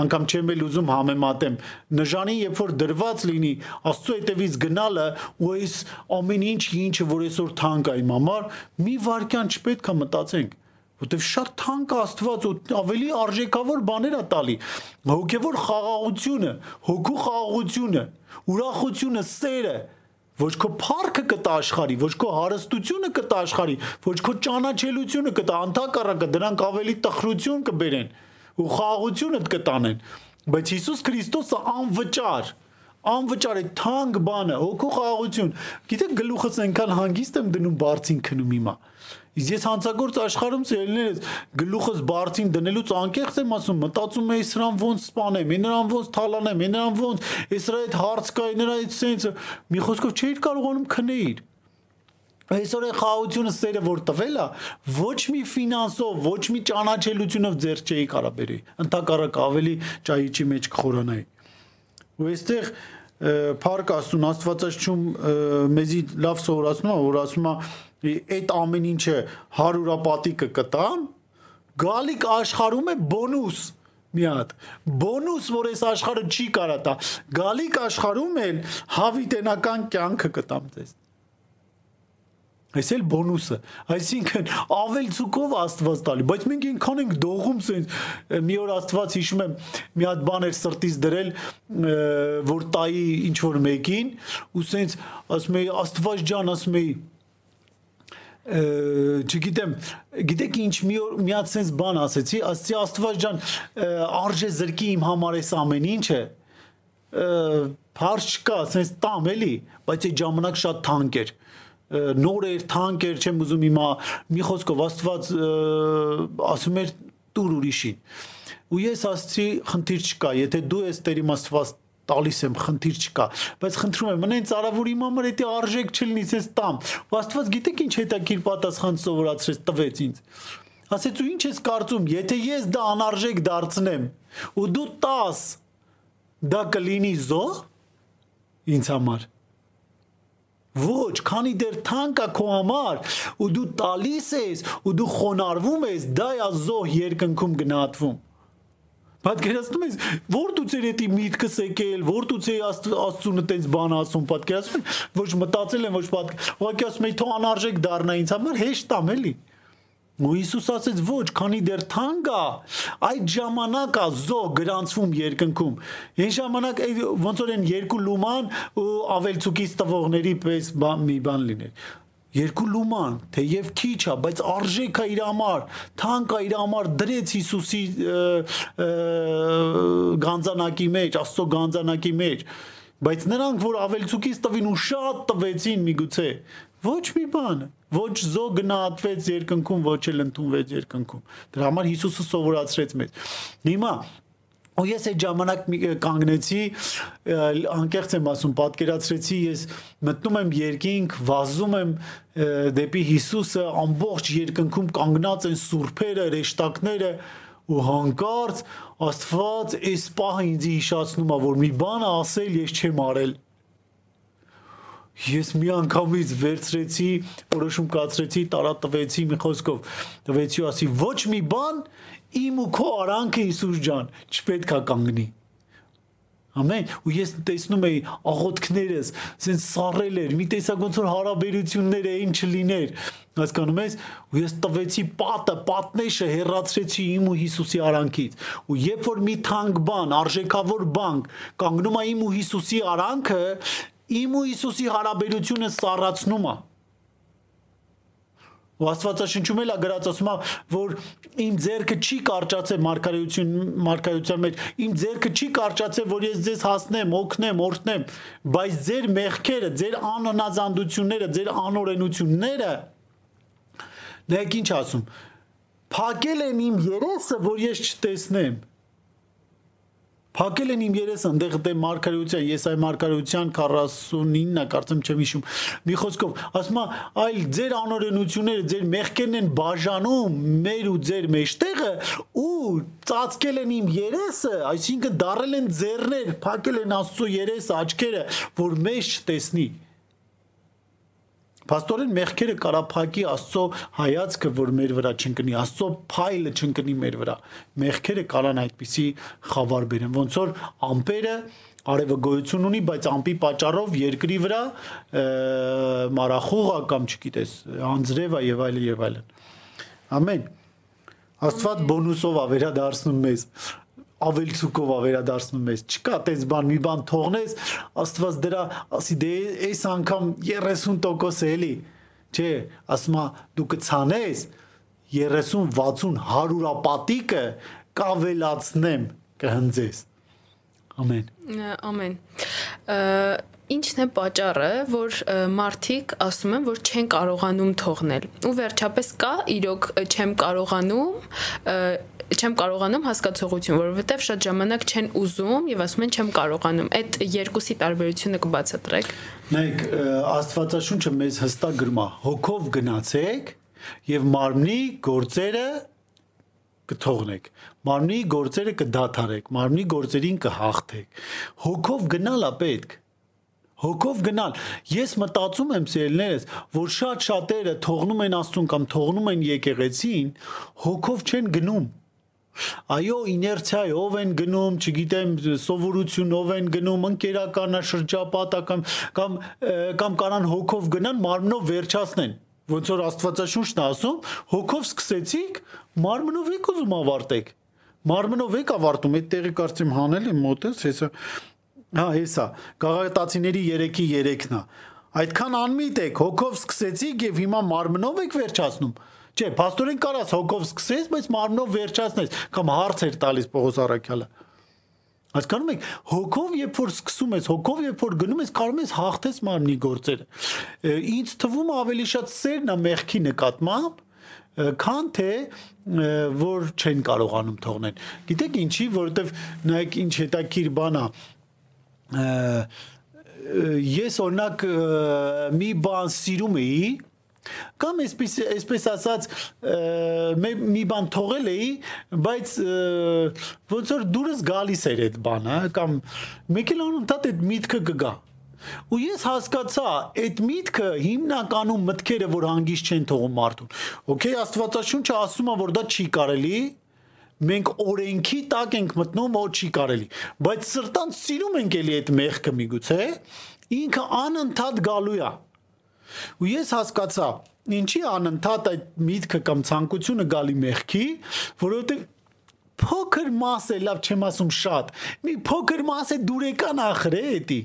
անգամ չեմ էլ ուզում համեմատեմ։ Նժարին, երբ որ դրված լինի, Աստծո հետևից գնալը ու այս ամեն ինչ, ինչը որ այսօր թանկ է իմ համար, մի վարքյան չպետքա մտածենք որտեվ շատ թանկ Աստված ու ավելի արժեքավոր բաներ է տալի. հոգևոր խաղաղությունը հոգու խաղաղությունը ուրախությունը սերը ոչ քո փառքը կտա աշխարի, ոչ քո հարստությունը կտա աշխարի, ոչ քո ճանաչելիությունը կտա, անթակառակը դրանք ավելի տխրություն կբերեն ու խաղաղությունը կտանեն։ Բայց Հիսուս Քրիստոսը անվճար անվճար է թանկ բանը, հոգու խաղաղություն։ Գիտեք գլուխս այնքան հանգիստ եմ դնում բարձին քնում հիմա։ Իսկ ես հանցագործ աշխարհում սիրելիներս գլուխս բարձին դնելուց անկեղծ եմ ասում, մտածում եի սրան ոնց սپانեմ, նրան ոնց թալանեմ, նրան ոնց, ես რა այդ հարց կա, նրա այդ սենսը, մի խոսքով չէի կարողանում քնեիր։ Այսօր է խաղությունը սերը որ տվել է, ոչ մի ֆինանսով, ոչ մի ճանաչելությունով ձեր չէի կարա բերի։ Ընտակարակ ավելի ճայիչի մեջ կխորանայի։ Ու այստեղ Փարք Աստուն Աստվածաշչում մեզի լավ սովորացնում է, որ ասում է այդ ամեն ինչը հարուրապատիկը կտամ, գալիք աշխարհում է բոնուս մի հատ բոնուս որ այս աշխարհը չի կարա տա գալիք աշխարհում էլ հավիտենական կյանքը կտամ ձեզ Այս էլ բոնուսը, այսինքն ավել ցուկով Աստված տալի, բայց մենք ինքան ենք դողում սենց մի օր Աստված հիշում եմ մի հատ բան էր սրտից դրել որ տայի ինչ որ մեկին ու սենց ասում էի Աստված ջան ասում էի չգիտեմ, գիտեք ինչ մի օր մի հատ sense բան ասեցի, ասացի Աստված ջան, արժե զրկի իմ համար էս ամեն ինչը։ Փարջ չկա, sense տամ էլի, բայց այդ ժամանակ շատ թանկ էր նոր էր, թանկ էր, չեմ ուզում հիմա մի խոսքով Աստված ասում էր տուր ուրիշին։ Ու ես ասացի, խնդիր չկա, եթե դու ես Տեր իմաստված տալիս եմ, խնդիր չկա, բայց խնդրում եմ, մնեն ծարավոր իմ համար էդի արժեք չլինի, ես տամ։ Ու Աստված գիտեք ինչ հետաքրիր պատասխան սովորացրեց, տվեց ինձ։ Ասեց ու ինչ ես կարծում, եթե ես դա անարժեք դարձնեմ ու դու 10 դա կլինի զո ինձ համար Ոչ, քանի դեռ թանկ է քո համար ու դու տալիս ես ու դու խոնարհվում ես, դա է զոհ երկնքում գնահատվում։ Պատկերացնում ես, որտուց էր էդի միտքս եկել, որտուց է Աստծունը տենց բան ասում, պատկերացնում ես, ոչ մտածել եմ, ոչ պատկ։ Ուղղակի ասում եմ, թող անարժեք դառնա ինձ համար, հեշտ ամ էլի։ Ու Հիսուս ասեց ոչ, քանի դեռ թանկ է, այդ ժամանակ է զո գրանցվում երկնքում։ Այն ժամանակ ոնց որ են երկու լուման ու ավելցուկից տվողների պես մի բան լիներ երկու լուման, թեև քիչ է, բայց արժեք է իր համար, թանկ է իր համար դրեց Հիսուսի գանձանակի մեջ, Աստծո գանձանակի մեջ, բայց նրանք, որ ավելցուկից տվին ու շատ տվեցին միգուցե, ոչ մի բան, ոչ զո գնահատվեց երկնքում, ոչ էլ ընդունվեց երկնքում։ Դրա համար Հիսուսը սովորացրեց մեզ։ Հիմա Ու ես այդ ժամանակ կանգնեցի, անկեղծ եմ ասում, պատկերացրեցի, ես մտնում եմ երկինք, վազում եմ դեպի Հիսուսը, ամբողջ երկնքում կանգնած են սուրբերը, ռեշտակները, ու հանկարծ Աստված այս պահը ինձ հիշացնում է, որ մի բան ասել ես չեմ արել։ Ես մի անգամից վերցրեցի, որոշում կացրեցի, տարատվեցի մի խոսքով, տվեցի ասի ոչ մի բան իմ ու քո արանքը Հիսուս ջան չպետք է կանգնի։ Ամեն ու ես տեսնում էի աղոթքներս, ասեն սառել էր, մի տեսակ ոնց որ հարաբերություններ էին չլիներ։ Հասկանում ես, ու ես տվեցի պատը, պատնեշը հերացրեցի իմ ու Հիսուսի արանքից։ Ու երբ որ մի թանկ բան, արժեքավոր բան կանգնում է իմ ու Հիսուսի արանքը, իմ ու Հիսուսի հարաբերությունը սառացնում է։ Ու Աստվածաշնչում էլ է գրած ասում է, որ իմ ձեռքը չի կարճացել մարգարեություն մարգարեության մեջ, իմ ձեռքը չի կարճացել, որ ես ձեզ հասնեմ, օգնեմ, օրհնեմ, բայց ձեր մեղքերը, ձեր անոնազանդությունները, ձեր անօրենությունները նայեք ինչ ասում։ Փակել են իմ երեսը, որ ես չտեսնեմ Փակել են իմ երեսը, այնտեղ դե մարգարեության, ես այ մարգարեության 49-ը կարծեմ չեմ հիշում։ Մի խոսքով, ասում է, այլ ձեր անօրենությունները, ձեր մեղքերն են բաժանում մեր ու ձեր մեջտեղը ու ծածկել են իմ երեսը, այսինքն դարել են ձեռներ, փակել են Աստծո երեսը, աչքերը, որ մեզ չտեսնի։ Պաստորեն մեղքերը կարափակի Աստծո հայացքը, որ մեր վրա չընկնի, Աստծո փայլը չընկնի մեր վրա։ Մեղքերը կարան այդպիսի խավար բերեն։ Ոնց որ ամպերը արևը գոյություն ունի, բայց ամպի պատճառով երկրի վրա մարախուղա կամ չգիտես, անձրևա եւ այլն եւ այլն։ Ամեն։ Աստված բոնուսով է վերադարձնում մեզ ավելցուկով ավերադարձնում ես չկա տես բան մի բան թողնես աստված դրա ասի դե այս անգամ 30% է էլի չէ ասում է դու կցանես 30 60 100-ա պատիկը կավելացնեմ կհնձես ամեն ամեն ինչն է պատճառը, որ մարդիկ ասում են, որ չեն կարողանում թողնել։ Ու վերջապես կա իրոք չեմ կարողանում չեմ կարողանում հասկացողություն, որովհետև շատ ժամանակ չեն ուզում եւ ասում են չեմ կարողանում։ Այդ երկուսի տարբերությունը կբացատրեք։ Նայեք, Աստվածաշունչը մեզ հստակ գրում է. հոգով գնացեք եւ մարմնի գործերը կթողնեք։ Մարմնի գործերը կդադարեք, մարմնի գործերին կհաղթեք։ Հոգով գնալա պետք հոգով գնալ։ Ես մտածում եմ սերներս, որ շատ շատերը թողնում են Աստծուն կամ թողնում են եկեղեցին, հոգով չեն գնում Այո, իներցիայով են գնում, չգիտեմ, սովորությունով են գնում, ընկերականը շրջապատական կամ կամ կանան հոգով գնան, մարմնով վերջացնեն ոնց որ Աստվածաշունչն ասում, հոգով սկսեցիք, մարմնով եք ուզում ավարտեք։ Մարմնով եք ավարտում, այդ տեղի կարծեմ հանել եմ մոտես, հեսա։ Հա, հեսա։ Գաղատացիների 3-ի 3-ն է։ Այդքան անմիտ եք, հոգով սկսեցիք եւ հիմա մարմնով եք վերջացնում։ Չէ, աստորեն կարաս հոգով սկսես, բայց մարմնով վերջացնես, կամ հարց էր տալիս Պողոս Արաքյալը։ Հասկանում եք, հոգով երբ որ սկսում ես, հոգով երբ որ գնում ես, կարող ես հաղթես մարմնի գործերը։ Ինչ թվում ավելի շատ սերն է մեղքի նկատմամբ, քան թե որ չեն կարողանում թողնել։ Գիտեք ինչի, որովհետև նայեք ինչ հետաքրիր բան է ես օրինակ մի բան սիրում էի Կամ այսպես այսպես ասած մի բան թողել էի, բայց ոնց որ դուրս գալիս էր այդ բանը, կամ մեկ էլ անընդհատ այդ միտքը կգա։ Ու ես հասկացա, այդ միտքը հիմնականում մտքերը, որ հանգիստ չեն թողում մարդուն։ Okay, Աստվածաշունչը ասում է, որ դա չի կարելի, մենք օրենքի տակ ենք մտնում, որ չի կարելի։ Բայց սրտանց սիրում ենք էլի այդ մեղքը միգուցե, ինքը անընդհատ գալու է։ Ու ես հասկացա, ինչի անընդհատ այդ միտքը կամ ցանկությունը գալի մեղքի, որովհետև փոքր մաս է, լավ չեմ ասում շատ, մի փոքր մաս է դուրեկան ախր է էտի։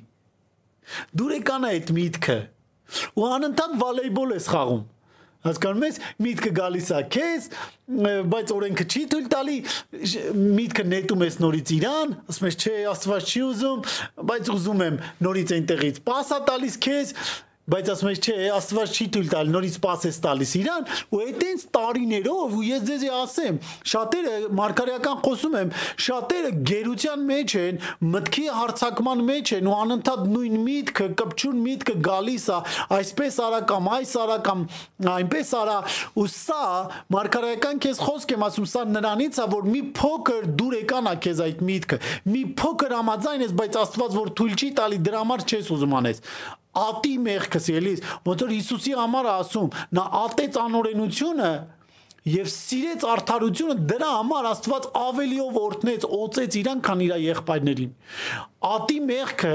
Դուրեկան է այդ միտքը։ Ու անընդհատ վոլեյբոլ ես խաղում հասկանում ես միտքը գալիս է քեզ բայց օրենքը չի թույլ տալի միտքը նետում ես նորից իրան ասում ես չէ աստված չի ուզում բայց ուզում եմ նորից այնտեղից պասա տալիս քեզ բայց ասում ես, չէ, Աստված չի թույլ տալ, նորից սпасես տալիս իրան, ու այտենց տարիներով ու ես ձեզ ասեմ, շատերը մարգարեական խոսում եմ, շատերը գերության մեջ են, մտքի հարցակման մեջ են ու անընդհատ նույն միտքը, կպչուն միտքը գալիս է, այսպես արա կամ այս արա կամ այնպես արա, ու սա մարգարեական քեզ խոսք եմ ասում, սա նրանից է, որ մի փոքր դուր եկան է քեզ այդ միտքը, մի փոքր համաձայն ես, բայց Աստված որ թույլ չի տալի, դրա համար չես ուզում անես ատի մեղքս ելիս ոնց որ Հիսուսի համար ասում նա ատեց անօրենությունը եւ սիրեց արդարությունը դրա համար Աստված ավելիով օրտնեց օծեց իրան քան իր եղբայրներին ատի մեղքը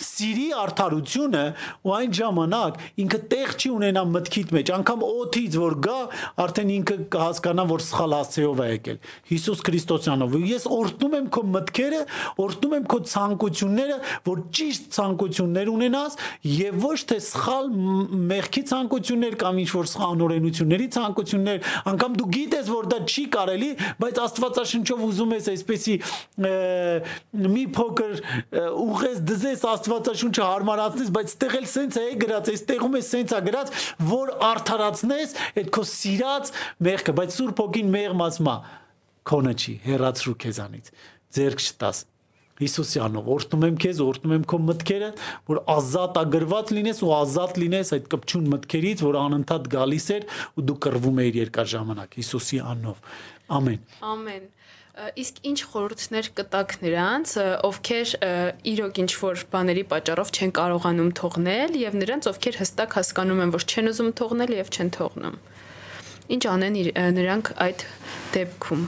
սիրի արդարությունը ու այն ժամանակ ինքը տեղ չի ունենա մտքիդ մեջ անգամ օթից որ գա արդեն ինքը կհասկանա որ սխալ հասցեով է եկել Հիսուս Քրիստոսյանով ես օրտնում եմ քո մտքերը օրտնում եմ քո ցանկությունները որ ճիշտ ցանկություններ ունենաս եւ ոչ թե սխալ մեղքի ցանկություններ կամ ինչ որ սխալ անօրենությունների ցանկություններ անգամ դու գիտես որ դա չի կարելի բայց Աստվածաշնչով ուզում ես այսպեսի մի փոքր ուղես դզես Աստվածաշունչը հարմարացնես, բայց ստեղ էլ սենց է գրած, այս տեղում է սենց է գրած, որ արդարացնես այդ քո սիրած մեղքը, բայց Սուրբ ոգին մեղմացմա քոնը չի, հերացրու քեզանից։ Ձերք չտաս։ Հիսուսյանով օրհնում եմ քեզ, օրհնում եմ քո մտքերը, որ ազատ ագրված լինես ու ազատ լինես այդ կպչուն մտքերից, որ անընդհատ գալիս էր ու դու կռվում էիր երկար ժամանակ Հիսուսի անով։ Ամեն։ Ամեն։ Իսկ ինչ խորհուրդներ կտակ նրանց, ովքեր իրոք ինչ որ բաների պատճառով չեն կարողանում թողնել եւ նրանց ովքեր հստակ հասկանում են, որ չեն ուզում թողնել եւ չեն թողնում։ Ինչ անեն նրանք այդ դեպքում։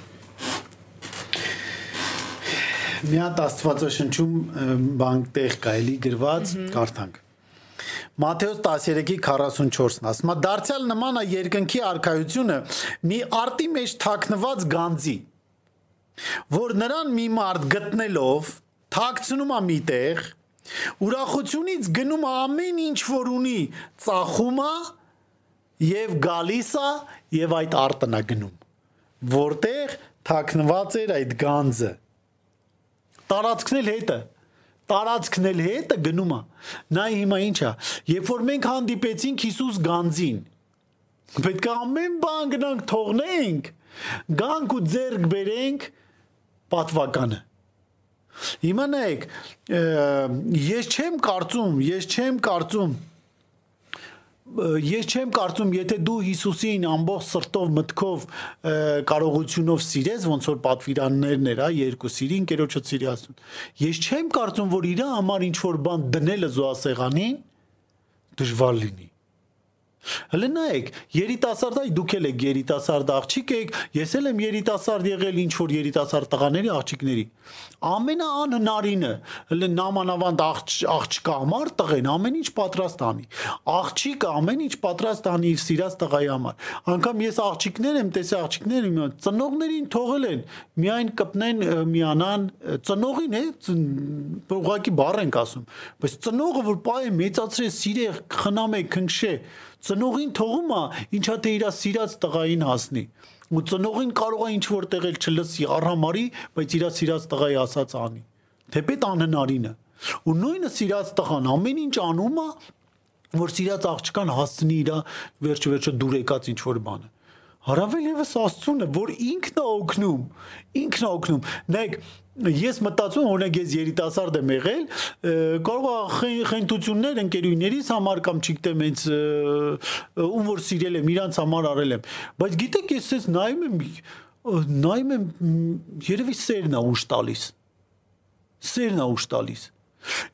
Մի հատ Աստվածաշնչում բան տեղ կա էլի գրված, կարդանք։ Մատթեոս 13:44-ն ասում է. «Դարձյալ նման է երկնքի արխայությունը մի արտի մեջ թաքնված գանձի, որ նրան մի մարդ գտնելով թաքցնում է միտեղ ուրախությունից գնում է ամեն ինչ որ ունի ծախում է եւ գալիս է եւ այդ արտն է գնում որտեղ թաքնված էր այդ գանձը տարածքն էլ հետը տարածքն էլ հետը գնում է նա հիմա ինչա երբ որ մենք հանդիպեցինք Հիսուս գանձին պետք է ամեն բան գնանք թողնենք գանք ու ձեռք բերենք պատվականը Հիմա նայեք, ես չեմ կարծում, ես չեմ կարծում ես չեմ կարծում, եթե դու Հիսուսին ամբողջ սրտով, մտքով, կարողությունով սիրես, ոնց որ պատվիրաններն էր, հա, երկու սիրի, ընկերոջը սիրի ասում։ Ես չեմ կարծում, որ իր համար ինչ որ բան դնելը զոհասեղանին դժվար լինի։ Հələ նայեք, երիտասարդ այ դուք էլ եք երիտասարդ աղջիկ եք, ես էլ եմ երիտասարդ եղել ինչ որ երիտասարդ տղաների աղջիկների։ Ամենաանհնարինը, հələ նամանավանդ աղջկա համար տղեն ամեն ինչ պատրաստ անի։ Աղջիկը ամեն ինչ պատրաստ անի իր սիրած տղայի համար։ Անկամ ես աղջիկներ եմ, տեսա աղջիկներ իմ ծնողներին թողել են, միայն կպնեն միանան ծնողին է, ուղղակի բառ ենք ասում, բայց ծնողը որ պայ մեծացրե, սիրե, խնամե, քնքշե ծնողին թողում է ինչա թե իր սիրած տղային հասնի ու ծնողին կարող է ինչ որ տեղել չլսի առհամարի բայց իր սիրած տղայի ասած անի թեպետ անհնարինը ու նույնը սիրած տղան ամեն ինչ անում է որ սիրած աղջկան հասցնի իր վերջը վերջը դուր եկած ինչ որ բանը Հարավել եւս Աստծունը, որ ինքն է օգնում, ինքն է օգնում։ Նայեք, ես մտածում օրինակ ես երիտասարդ եմ եղել, կարող է խենթություններ ընկերուներիս համար կամ չգիտեմ ինձ ում որ սիրել եմ, իրանց համար արել եմ։ Բայց գիտեք, ես ես նայում եմ նայում եմ երևի սերն է ուշ տալիս։ Սերն է ուշ տալիս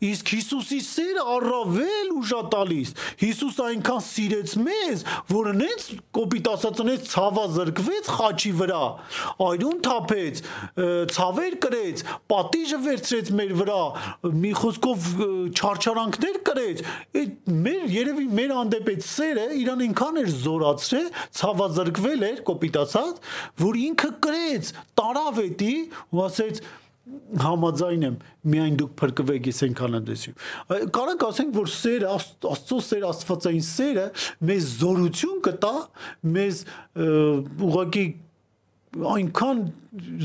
Իսկ Հիսուսի սերը առավել ուժատալիս։ Հիսուս այնքան սիրեց մեզ, որ նենց կոպիտ ասած նենց ցավազրկվեց խաչի վրա, այրուն թափեց, ցավեր կրեց, պատիժը վերցրեց մեր վրա, մի խոսքով չարչարանքներ կրեց։ Այդ մեր երևի մեր հանդեպ այդ սերը իրան այնքան էր զորացրել, ցավազրկվել էր կոպիտ ասած, որ ինքը կրեց, տարավ էդի ու ասեց համաձայն եմ միայն դուք փրկվեք ես այնքան եմ դեսում կարանք ասենք որ սերը աստծո սեր աստվածային սերը մեզ զորություն կտա մեզ ուղղակի այնքան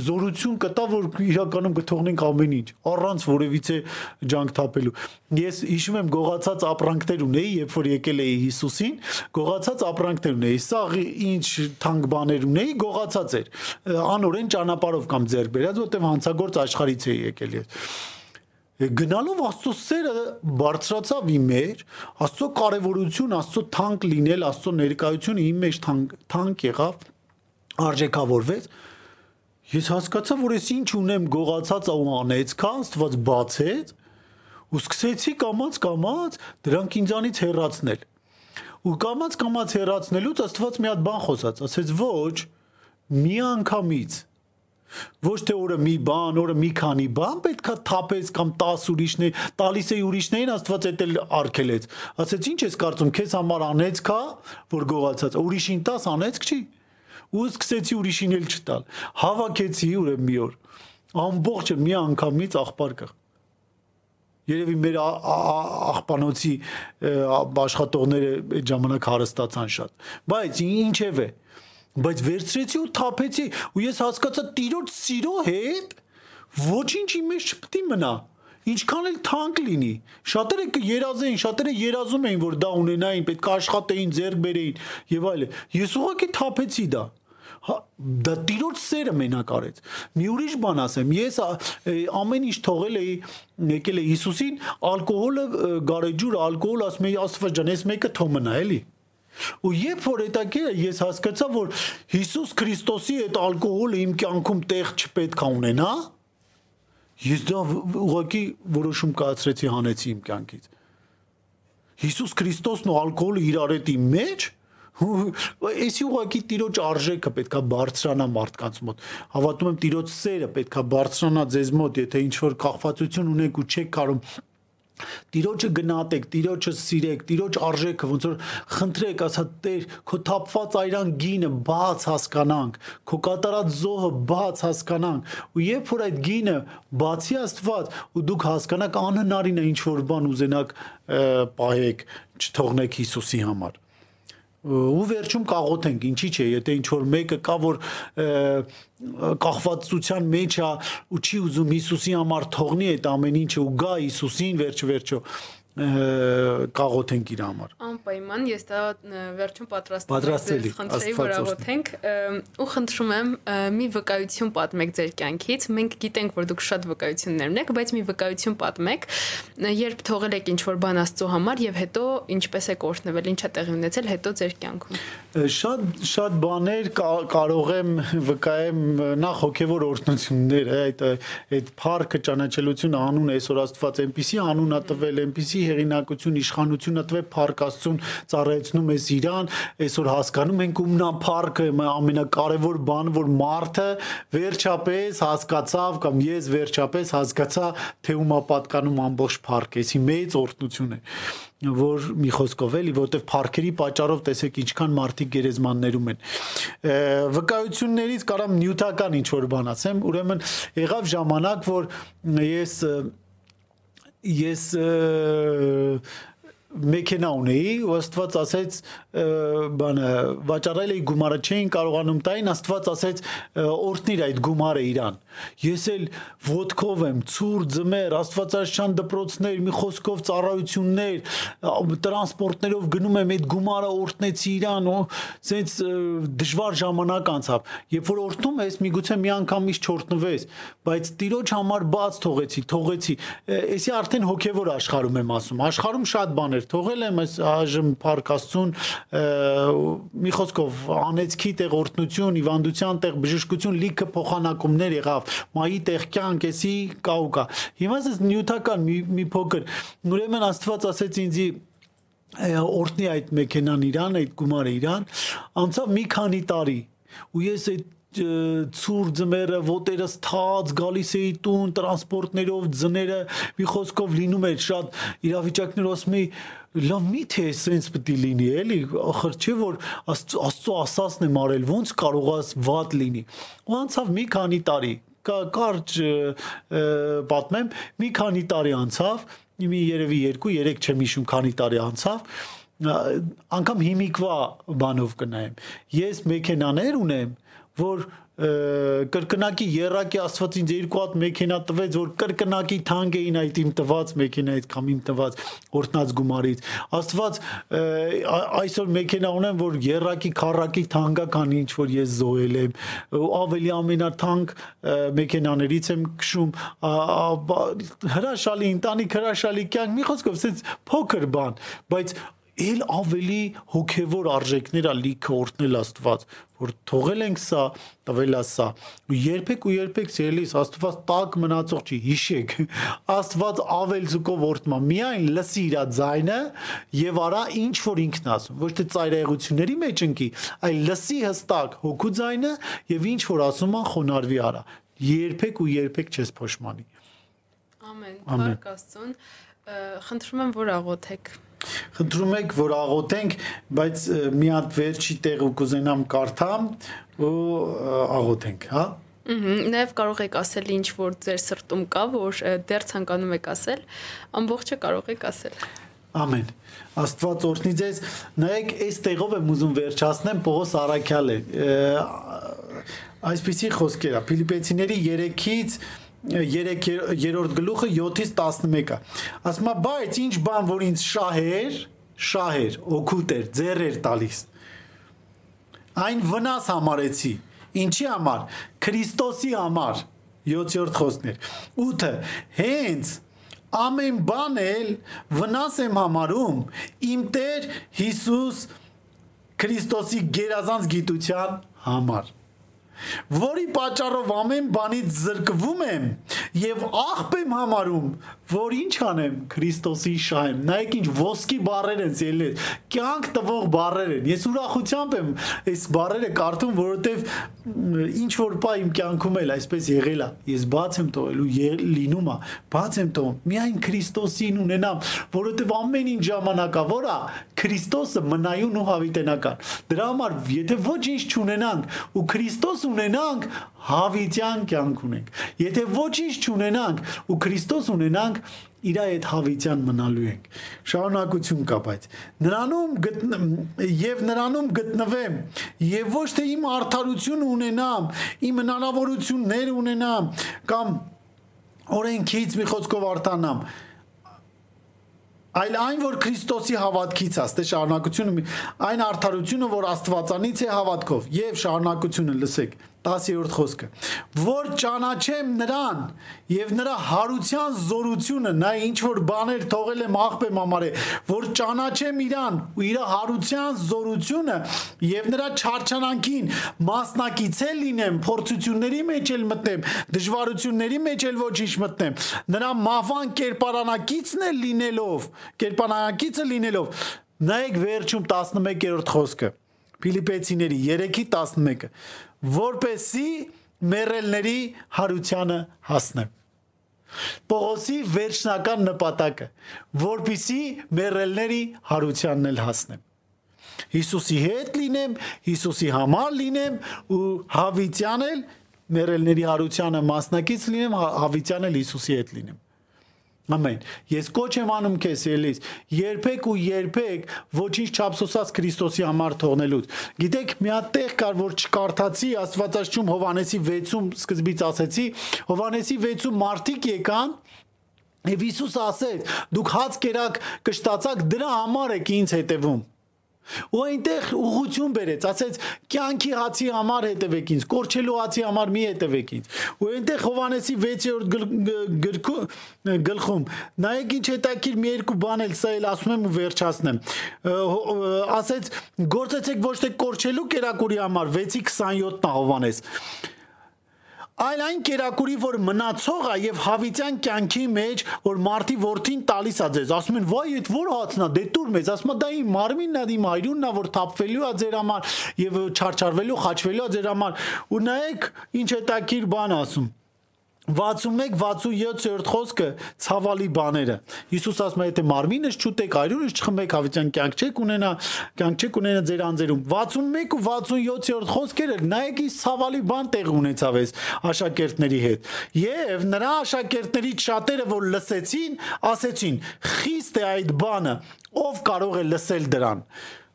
զորություն կտա, որ իրականում կթողնենք ամեն ինչ առանց որևիցե ջանք թափելու։ Ես հիշում եմ գողացած ապրանքներ ունեի, երբ որ եկել էի Հիսուսին, գողացած ապրանքներ ունեի։ Սա ինչ թանկ բաներ ունեի, գողացած էր։ Անորեն ճանապարհով կամ ձեռք բերած, որտեղ հանցագործ աշխարից էի եկել ես գնալով Աստծո սերը բարձրացավ իմ մեջ, Աստծո կարևորություն, Աստծո թանկ լինել, Աստծո ներկայությունը իմ մեջ թանկ թանկ եղավ, արժեքավորվեց Ես հասկացա, որ ես ինչ ունեմ գողացած ու անեցքա, Աստված բացեց ու սկսեցի կամած կամած դրանք ինձանից հեռացնել։ Ու կամած կամած հեռացնելուց Աստված մի հատ բան խոսաց, ասեց ոչ, մի անգամից ոչ թե օրը մի բան, օրը մի քանի բան պետքա թափես կամ 10 ուրիշներ, տալիս է ուրիշներին Աստված էդ էլ արգելեց։ Ասեց ինչ ես կարծում, քեզ համար անեցքա, որ գողացած, ուրիշին 10 անեցք չի ու սկսեցի ուրիշին էլ չտալ։ Հավաքեցի ուրեմն մի օր։ Ամբողջը մի անգամից աղբար կա։ Երևի մեր աղբանոցի աշխատողները այդ ժամանակ հարստացան շատ։ Բայց ինչև է։ Բայց վերցրեցի ու թափեցի ու ես հասկացա տիրոջ սիրո հետ ոչինչ իմ մեջ չպետք է մնա ինչքան էլ թանկ լինի շատերը կերազեին շատերը երազում էին որ դա ունենային պետք է աշխատեին ձեռք բերեին եւ այլն ես ուղղակի թափեցի դա դա տիրոջ սերը մենակ արեց։ Մի ուրիշ բան ասեմ, ես ամեն ինչ թողել էի եկել է Հիսուսին, ալկոհոլը, գարեջուր, ալկոհոլ ասում էի Աստված ջան, ես մեկը թող մնա, էլի։ Ու երբ որ հետաքրքիր ես հասկացա, որ Հիսուս Քրիստոսի այդ ալկոհոլը իմ կյանքում տեղ չպետք է ունենա, ես դա ուղղակի որոշում կայացրեցի հանեցի իմ կյանքից։ Հիսուս Քրիստոսն ու ալկոհոլը իրար հետ իմ մեջ, Էսի ուղակի տիրոջ արժեքը պետքա բարձրանա մարդկանց մոտ։ Հավատում եմ տիրոջ սերը պետքա բարձրանա ձեզ մոտ, եթե ինչ որ կախվածություն ունեք ու չեք կարող Տիրոջը գնահատեք, Տիրոջը սիրեք, Տիրոջ արժեքը ոնց որ խնդրեք, ասա Տեր, քո թափված այրան գինը բաց հասկանանք, քո կատարած զոհը բաց հասկանանք։ Ու երբ որ այդ գինը բացի Աստված ու դուք հասկանաք անհնարին է ինչ որ բան ուզենակ պահեք, չթողնեք Հիսուսի համար ու վերջում կաղոթենք ինչի՞ չէ եթե ինչ որ մեկը կա որ կախվածության մեջ է ու չի ուզում Հիսուսի համար թողնի այդ ամեն ինչը ու գա Հիսուսին վերջ վերջո կաղոթենք իր համար։ Անպայման ես դա վերջում պատրաստել եմ։ Խնդրեի որ աղոթենք ու խնդրում եմ մի վկայություն պատմեք ձեր կյանքից։ Մենք գիտենք որ դուք շատ վկայություններ ունեք, բայց մի վկայություն պատմեք, երբ թողել եք ինչ-որ բան Աստծո համար եւ հետո ինչպես եք օրհնվել, ինչա տեղի ունեցել հետո ձեր կյանքում։ Շատ շատ բաներ կարող եմ վկայեմ նախ հոգեվոր օրհնություններ, այդ այդ փառքը ճանաչելությունը անուն այսօր Աստված այնպիսի անուն ա տվել, Արցախի հեղինակություն, իշխանությունը տվե Փարք Աստծուն ծառայեցնում է Իրան, այսօր հասկանում ենք ումնան Փարքը ամենակարևոր բանը, որ մարդը վերջապես հասկացավ կամ ես վերջապես հասկացա, թե ումա պատկանում ամբողջ Փարքը, էսի մեծ օրտնություն է որ մի խոսքով էլի որտեվ парքերի պատճառով տեսեք ինչքան մարդիկ գերեզմաններում են վկայություններից կարամ նյութական ինչ որ բան ասեմ ուրեմն եղավ ժամանակ որ ես և, ես մեքենա ունեի ու Աստված ասեց բանը վաճառել էի գումարը չէին կարողանում տային Աստված ասեց օրտնիր այդ գումարը իրան ես էլ ոդկով եմ ծուր ձմեր Աստվածաշան դպրոցներ մի խոսքով ծառայություններ տրանսպորտներով գնում եմ այդ գումարը օրտնեցի իրան ու ցենց դժվար ժամանակ անցավ երբ որ օրտնում ես միգուցե մի անգամից չորտնվես բայց տիրոջ համար բաց թողեցի թողեցի էսի արդեն հոգևոր աշխարհում եմ ասում աշխարհում շատ բաներ թողել եմ այս այժմ Փարքաստուն մի խոսքով անեցքի տեղ օրտնություն, իվանդության տեղ բժշկություն լիքը փոխանակումներ եղավ, մայի տեղ կյանք էսի կա ու կա։ Հիմա ես նյութական մի մի փոքր ուրեմն Աստված ասեց ինձի օրտնի այդ մեքենան իրան, այդ գումարը իրան, անցավ մի քանի տարի ու ես այդ ցուր ձմերը ոտերս թած գալիս էի տուն տրանսպորտներով ձները մի խոսքով լինում էր շատ իրավիճակներ ասում էի լավ միթե էսենց պետք է լինի էլի ախր չէ որ աստծո ասածն եմ արել ոնց կարողաս վատ լինի ու անցավ մի քանի տարի կարճ պատմեմ մի քանի տարի անցավ մի երևի 2-3 չեմ հիշում քանի տարի անցավ անգամ հիմիկվա բանով կնայեմ ես մեքենաներ ունեմ որ կրկնակի երակի Աստված ինձ երկու հատ մեքենա տվեց, որ կրկնակի թանկ էին այդ իմ տված մեքենայից կամ իմ տված օրտնած գումարից։ Աստված այսօր մեքենա ունեմ, որ երակի քարակի թանկական ինչ որ ես զոհել եմ, ավելի ամենաթանկ մեքենաներից եմ քշում, հրաշալի ընտանիք, հրաշալի կյանք, մի խոսքով, ասես փոքր բան, բայց ել ավելի հոգևոր արժեքներ ա լիքը օրտնել Աստված, որ թողել ենք սա, տվել ա սա։ երբեք ու երբեք ցելիս Աստված տակ մնացող չի, հիշեք։ Աստված ավել զուկով օրտմա, միայն լսի իր ձայնը եւ արա ինչ որ ինքն ասում, ոչ թե ծայրահեղությունների մեջ ընկի, այլ լսի հստակ հոգու ձայնը եւ ինչ որ ասում ա խոնարհվի արա։ Երբեք ու երբեք չես փոշմանի։ Ամեն։ Փառք Աստծուն։ Խնդրում եմ, որ աղոթեք Խնդրում եք, որ աղոթենք, բայց մի հատ վերջի տեղը կուզենամ կարդամ ու աղոթենք, հա? Նաև կարող եք ասել ինչ որ ձեր սրտում կա, որ դեռ ցանկանում եք ասել, ամբողջը կարող եք ասել։ Ամեն։ Աստված օրհնի ձեզ։ Նայեք, այս տեղով եմ ուզում վերջացնեմ Պողոս Արաքյալը։ Այսպիսի խոսքեր է Ֆիլիպեցիների 3-ից 3-րդ գլուխը 7-ից 11-ը։ Ասում է, բայց ինչ բան, որ ինձ շահեր, շահեր, օգուտ էր, ձեռ էր տալիս։ Այն վնաս համարեցի։ Ինչի համար։ Քրիստոսի համար։ 7-րդ խոսքներ։ 8-ը հենց ամեն բան էլ վնաս եմ համարում իմ Տեր Հիսուս Քրիստոսի գերազանց գիտության համար որի պատճառով ամեն բանից զրկվում եմ եւ աղբ եմ համարում, որ ինչ անեմ Քրիստոսի շահեմ։ Նայեք ինչ ոսկի բառեր են ելել, կյանք տվող բառեր են։ Ես ուրախությամբ եմ այս բառերը կարդում, որովհետեւ ինչ որ պա իմ կյանքում էլ այսպես եղել է։ Ես բաց եմ տողելու լինում է, բաց եմ տողում։ Միայն Քրիստոսին ունենամ, որովհետեւ ամեն ինչ ժամանակավոր է Քրիստոսը մնայուն ու հավիտենական։ Դրա համար եթե ոչինչ չունենանք ու Քրիստոս ունենանք, հավիտյան կյանք ունենք։ Եթե ոչինչ չունենանք ու Քրիստոս ունենանք, իր այդ հավիտյան մնալու ենք։ Շարունակություն կա, բայց նրանում գտն եւ նրանում գտնվեմ եւ ոչ թե իմ արդարությունը ունենամ, իմ հնարավորություններ ունենամ կամ օրենքից մի խոսքով արտանամ, այլ այն որ Քրիստոսի հավատքից է, ստե շարունակությունը այն արդարությունը, որ Աստվածանից է հավատքով եւ շարունակությունը լսեք 10-րդ խոսքը. Որ ճանաչեմ նրան եւ նրա հարության զորությունը նա ինչ որ բաներ թողել եմ աղբեմ համարե որ ճանաչեմ իրան ու իր հարության զորությունը եւ նրա չարչանանքին մասնակիցել լինեմ փորձությունների մեջ էլ մտնեմ դժվարությունների մեջ էլ ոչինչ մտնեմ նրա մահվան կերպարանակիցն է լինելով կերպարանակիցը լինելով նայեք վերջում 11-րդ խոսքը Ֆիլիպեցիների 3-ի 11-ը որպեսի մերելների հարությանը հասնեմ։ Պողոսի վերջնական նպատակը, որպիսի մերելների հարությանն էլ հասնեմ։ Հիսուսի հետ լինեմ, Հիսուսի համար լինեմ ու հավիտյան էլ մերելների հարությանը մասնակից լինեմ, հավիտյան էլ Հիսուսի հետ լինեմ։ Ամեն։ Ես կոչ եմ անում քեզ ելից, երբեք ու երբեք ոչինչ չափսոսած Քրիստոսի համար թողնելուց։ Գիտեք, մի հատ տեղ կար, որ չկարդացի Աստվածաշունչ Հովանեսի 6-ում սկզբից ասեցի, Հովանեսի 6-ում մարդիկ եկան Եվ Հիսուս ասեց. դուք հաց կերակ կշտացակ դրա համար եք ինձ հետևում։ Ու այնտեղ ուղություն բերեց, ասեց կյանքի հացի համար հետևեք ինձ, կորչելու հացի համար մի հետևեք ինձ։ Ու այնտեղ Հովանեսի 6-րդ գրքում գլխում նայեք ինչ հետաքրիր մի երկու բան էլ սա էլ ասում եմ ու վերջացնեմ։ Ասեց գործեցեք ոչ թե կորչելու կերակուրի համար 6-ի 27-ն Հովանես այլ այն կերակուրի, որ մնացող է եւ հավիտյան կյանքի մեջ, որ մարտի worth-ին տալիս է ձեզ, ասում են, «Վայ, այդ ո՞ր հացն է, դե տուր մեզ»։ Ասում է, «Դա իմ մարմինն է, իմ հայրունն է, որ թափվելու է ձեր համար եւ չարչարվելու, խաչվելու է ձեր համար»։ Ու նայեք, ինչ հետաքրքիր բան ասում։ 61-67-րդ խոսքը ցավալի բաները։ Հիսուս ասում է, եթե մարմինս չուտեք, այրունս չխմեք, հավիտյան կյանք չեք ունենա, կյանք չեք ունենա ձեր անձերում։ 61 ու 67-րդ խոսքերը նայեք ի ցավալի բան տեղ ունեցավ էս աշակերտների հետ։ Եվ նրա աշակերտներից շատերը, որ լսեցին, ասեցին. «Խիստ է այդ բանը, ով կարող է լսել դրան»։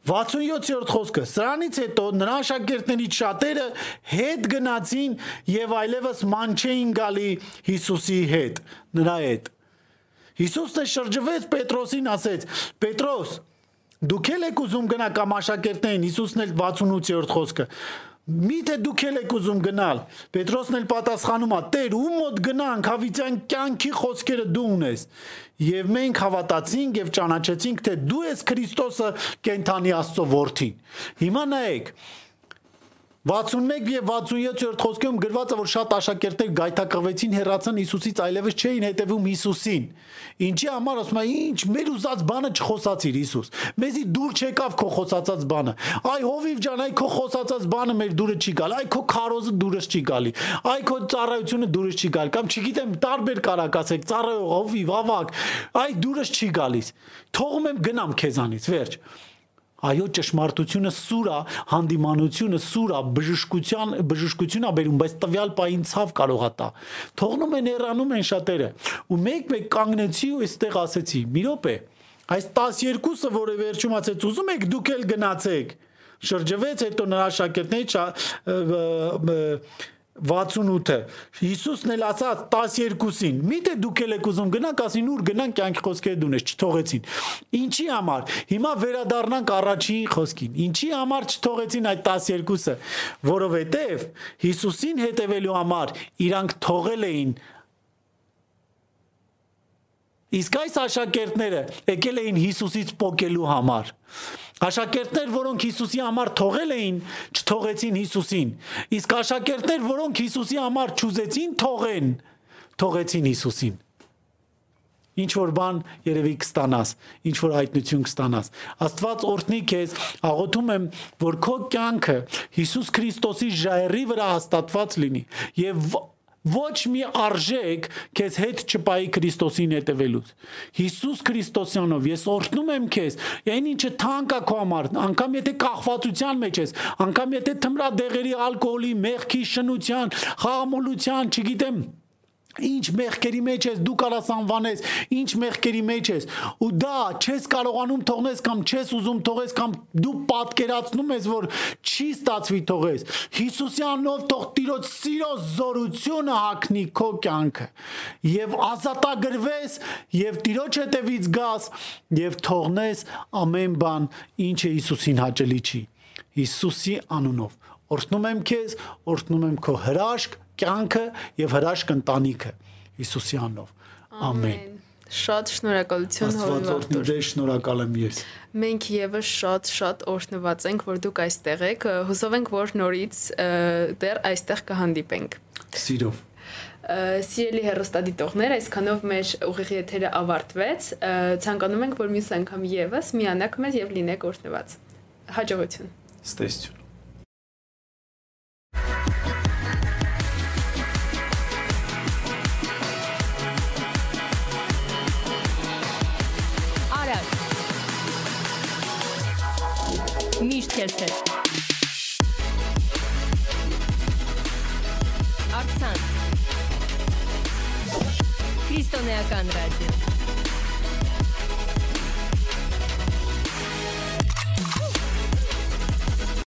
67-րդ խոսքը. Սրանից հետո նրա աշակերտներից շատերը հետ գնացին եւ այլևս ման չէին գալի Հիսուսի հետ նրա հետ Հիսուսն է շրջվեց Պետրոսին ասեց. Պետրոս դուք եք ուզում գնա կամ աշակերտներին Հիսուսն էլ 68-րդ խոսքը Միթե դուք եք ուզում գնալ։ Պետրոսն էլ պատասխանում է. Տեր, ում մոտ գնանք, հավիտյան կյանքի խոսքերը դու ունես։ Եւ մենք հավատացինք եւ ճանաչեցինք, թե դու ես Քրիստոսը կենթանի Աստծո որդին։ Հիմա նայեք, 61 եւ 67-րդ խոսքում գրված է որ շատ աշակերտներ գայթակղվեցին հերացան Հիսուսից այլևս չէին հետևում Հիսուսին ինչի համար ասում է ինչ մեր ուզած բանը չխոսացիր Հիսուս մեզի դուր չեկավ քո խոսածած բանը այ հովիվ ջան այ քո խոսածած բանը մեր դուրը չի գալ այ քո քարոզը դուրս չի գալի այ քո ծառայությունը դուրս չի գալ կամ չգիտեմ տարբեր կարակ ասեք ծառայող հովիվ ավակ այ դուրս չի գալիս թողում եմ գնամ քեզանից վերջ Այո, ճշմարտությունը սուր է, հանդիմանությունը սուր է, բժշկության բժշկություն է բերում, բայց տվյալ պահին ցավ կարող է տա։ Թողնում են հեռանում են շատերը։ Ու մեկ-մեկ կանգնեցի ու այստեղ ասեցի՝ մի րոպե, այս 12-ը, որը վերջում ասեց, ուզում եք դուք էլ գնացեք։ Շրջվեց հետո նրա շակերտների 68-ը Հիսուսն էլ ասաց 12-ին միթե դուք եք ուզում գնանք ասին ուր գնանք կյանքի խոսքերը դունես չթողեցին ինչի համար հիմա վերադառնանք առաջին խոսքին ինչի համար չթողեցին այդ 12-ը որովհետև Հիսուսին հետևելու համար իրանք թողել էին Իսկ այս աշակերտները եկել էին Հիսուսից փոկելու համար Աշակերտներ, որոնք Հիսուսի համար թողել էին, չթողեցին Հիսուսին։ Իսկ աշակերտներ, որոնք Հիսուսի համար ճուզեցին թողեն, թողեցին Հիսուսին։ Ինչ որ բան երևի կստանաս, ինչ որ հայտնություն կստանաս։ Աստված օրհնի քեզ, աղոթում եմ, որ քո կյանքը Հիսուս Քրիստոսի ժայռի վրա հաստատված լինի եւ ոչ մի արժեք քեզ հետ չպայի Քրիստոսին հետևելուց։ Հիսուս Քրիստոսյանով ես օրհնում եմ քեզ։ Այն ինչը թանկ է քո համար, անկամ եթե կախվածության մեջ ես, անկամ եթե թմրադեղերի, ալկոհոլի, մեղքի, շնության, խաղամոլության, չգիտեմ, ինչ մեղքերի մեջ ես դու կարաս անվանես ինչ մեղքերի մեջ ես ու դա չես կարողանում թողնես կամ չես ուզում թողես կամ դու պատկերացնում ես որ չի ստացվի թողես Հիսուսյանով թող Տիրոջ սիրո զորությունը հագնի քո կյանքը եւ ազատագրվես եւ Տիրոջ հետևից գաս եւ թողնես ամեն բան ինչը Հիսուսին հաճելի չի Հիսուսի անունով օրհնում եմ քեզ օրհնում եմ քո հրաշք կյանքը եւ հրաշք ընտանիքը Հիսուսի անունով։ Ամեն։ Շատ շնորհակալություն Հովանավոր։ Աստված շնորհակալ եմ ես։ Մենք եւս շատ-շատ օրհնված ենք, որ դուք այստեղ եք։ Հուսով ենք, որ նորից դեռ այստեղ կհանդիպենք։ Սիրով սիրելի հերոստադիտողներ, այսքանով մեր ուղիղ եթերը ավարտվեց։ Ցանկանում ենք, որ մյուս անգամ եւս միանաք մեզ եւ լինեք օրհնված։ Հաջողություն։ Ստեսություն։ Միշտ քեզ հետ։ Արցանց։ Քրիստոնեական ռադիո։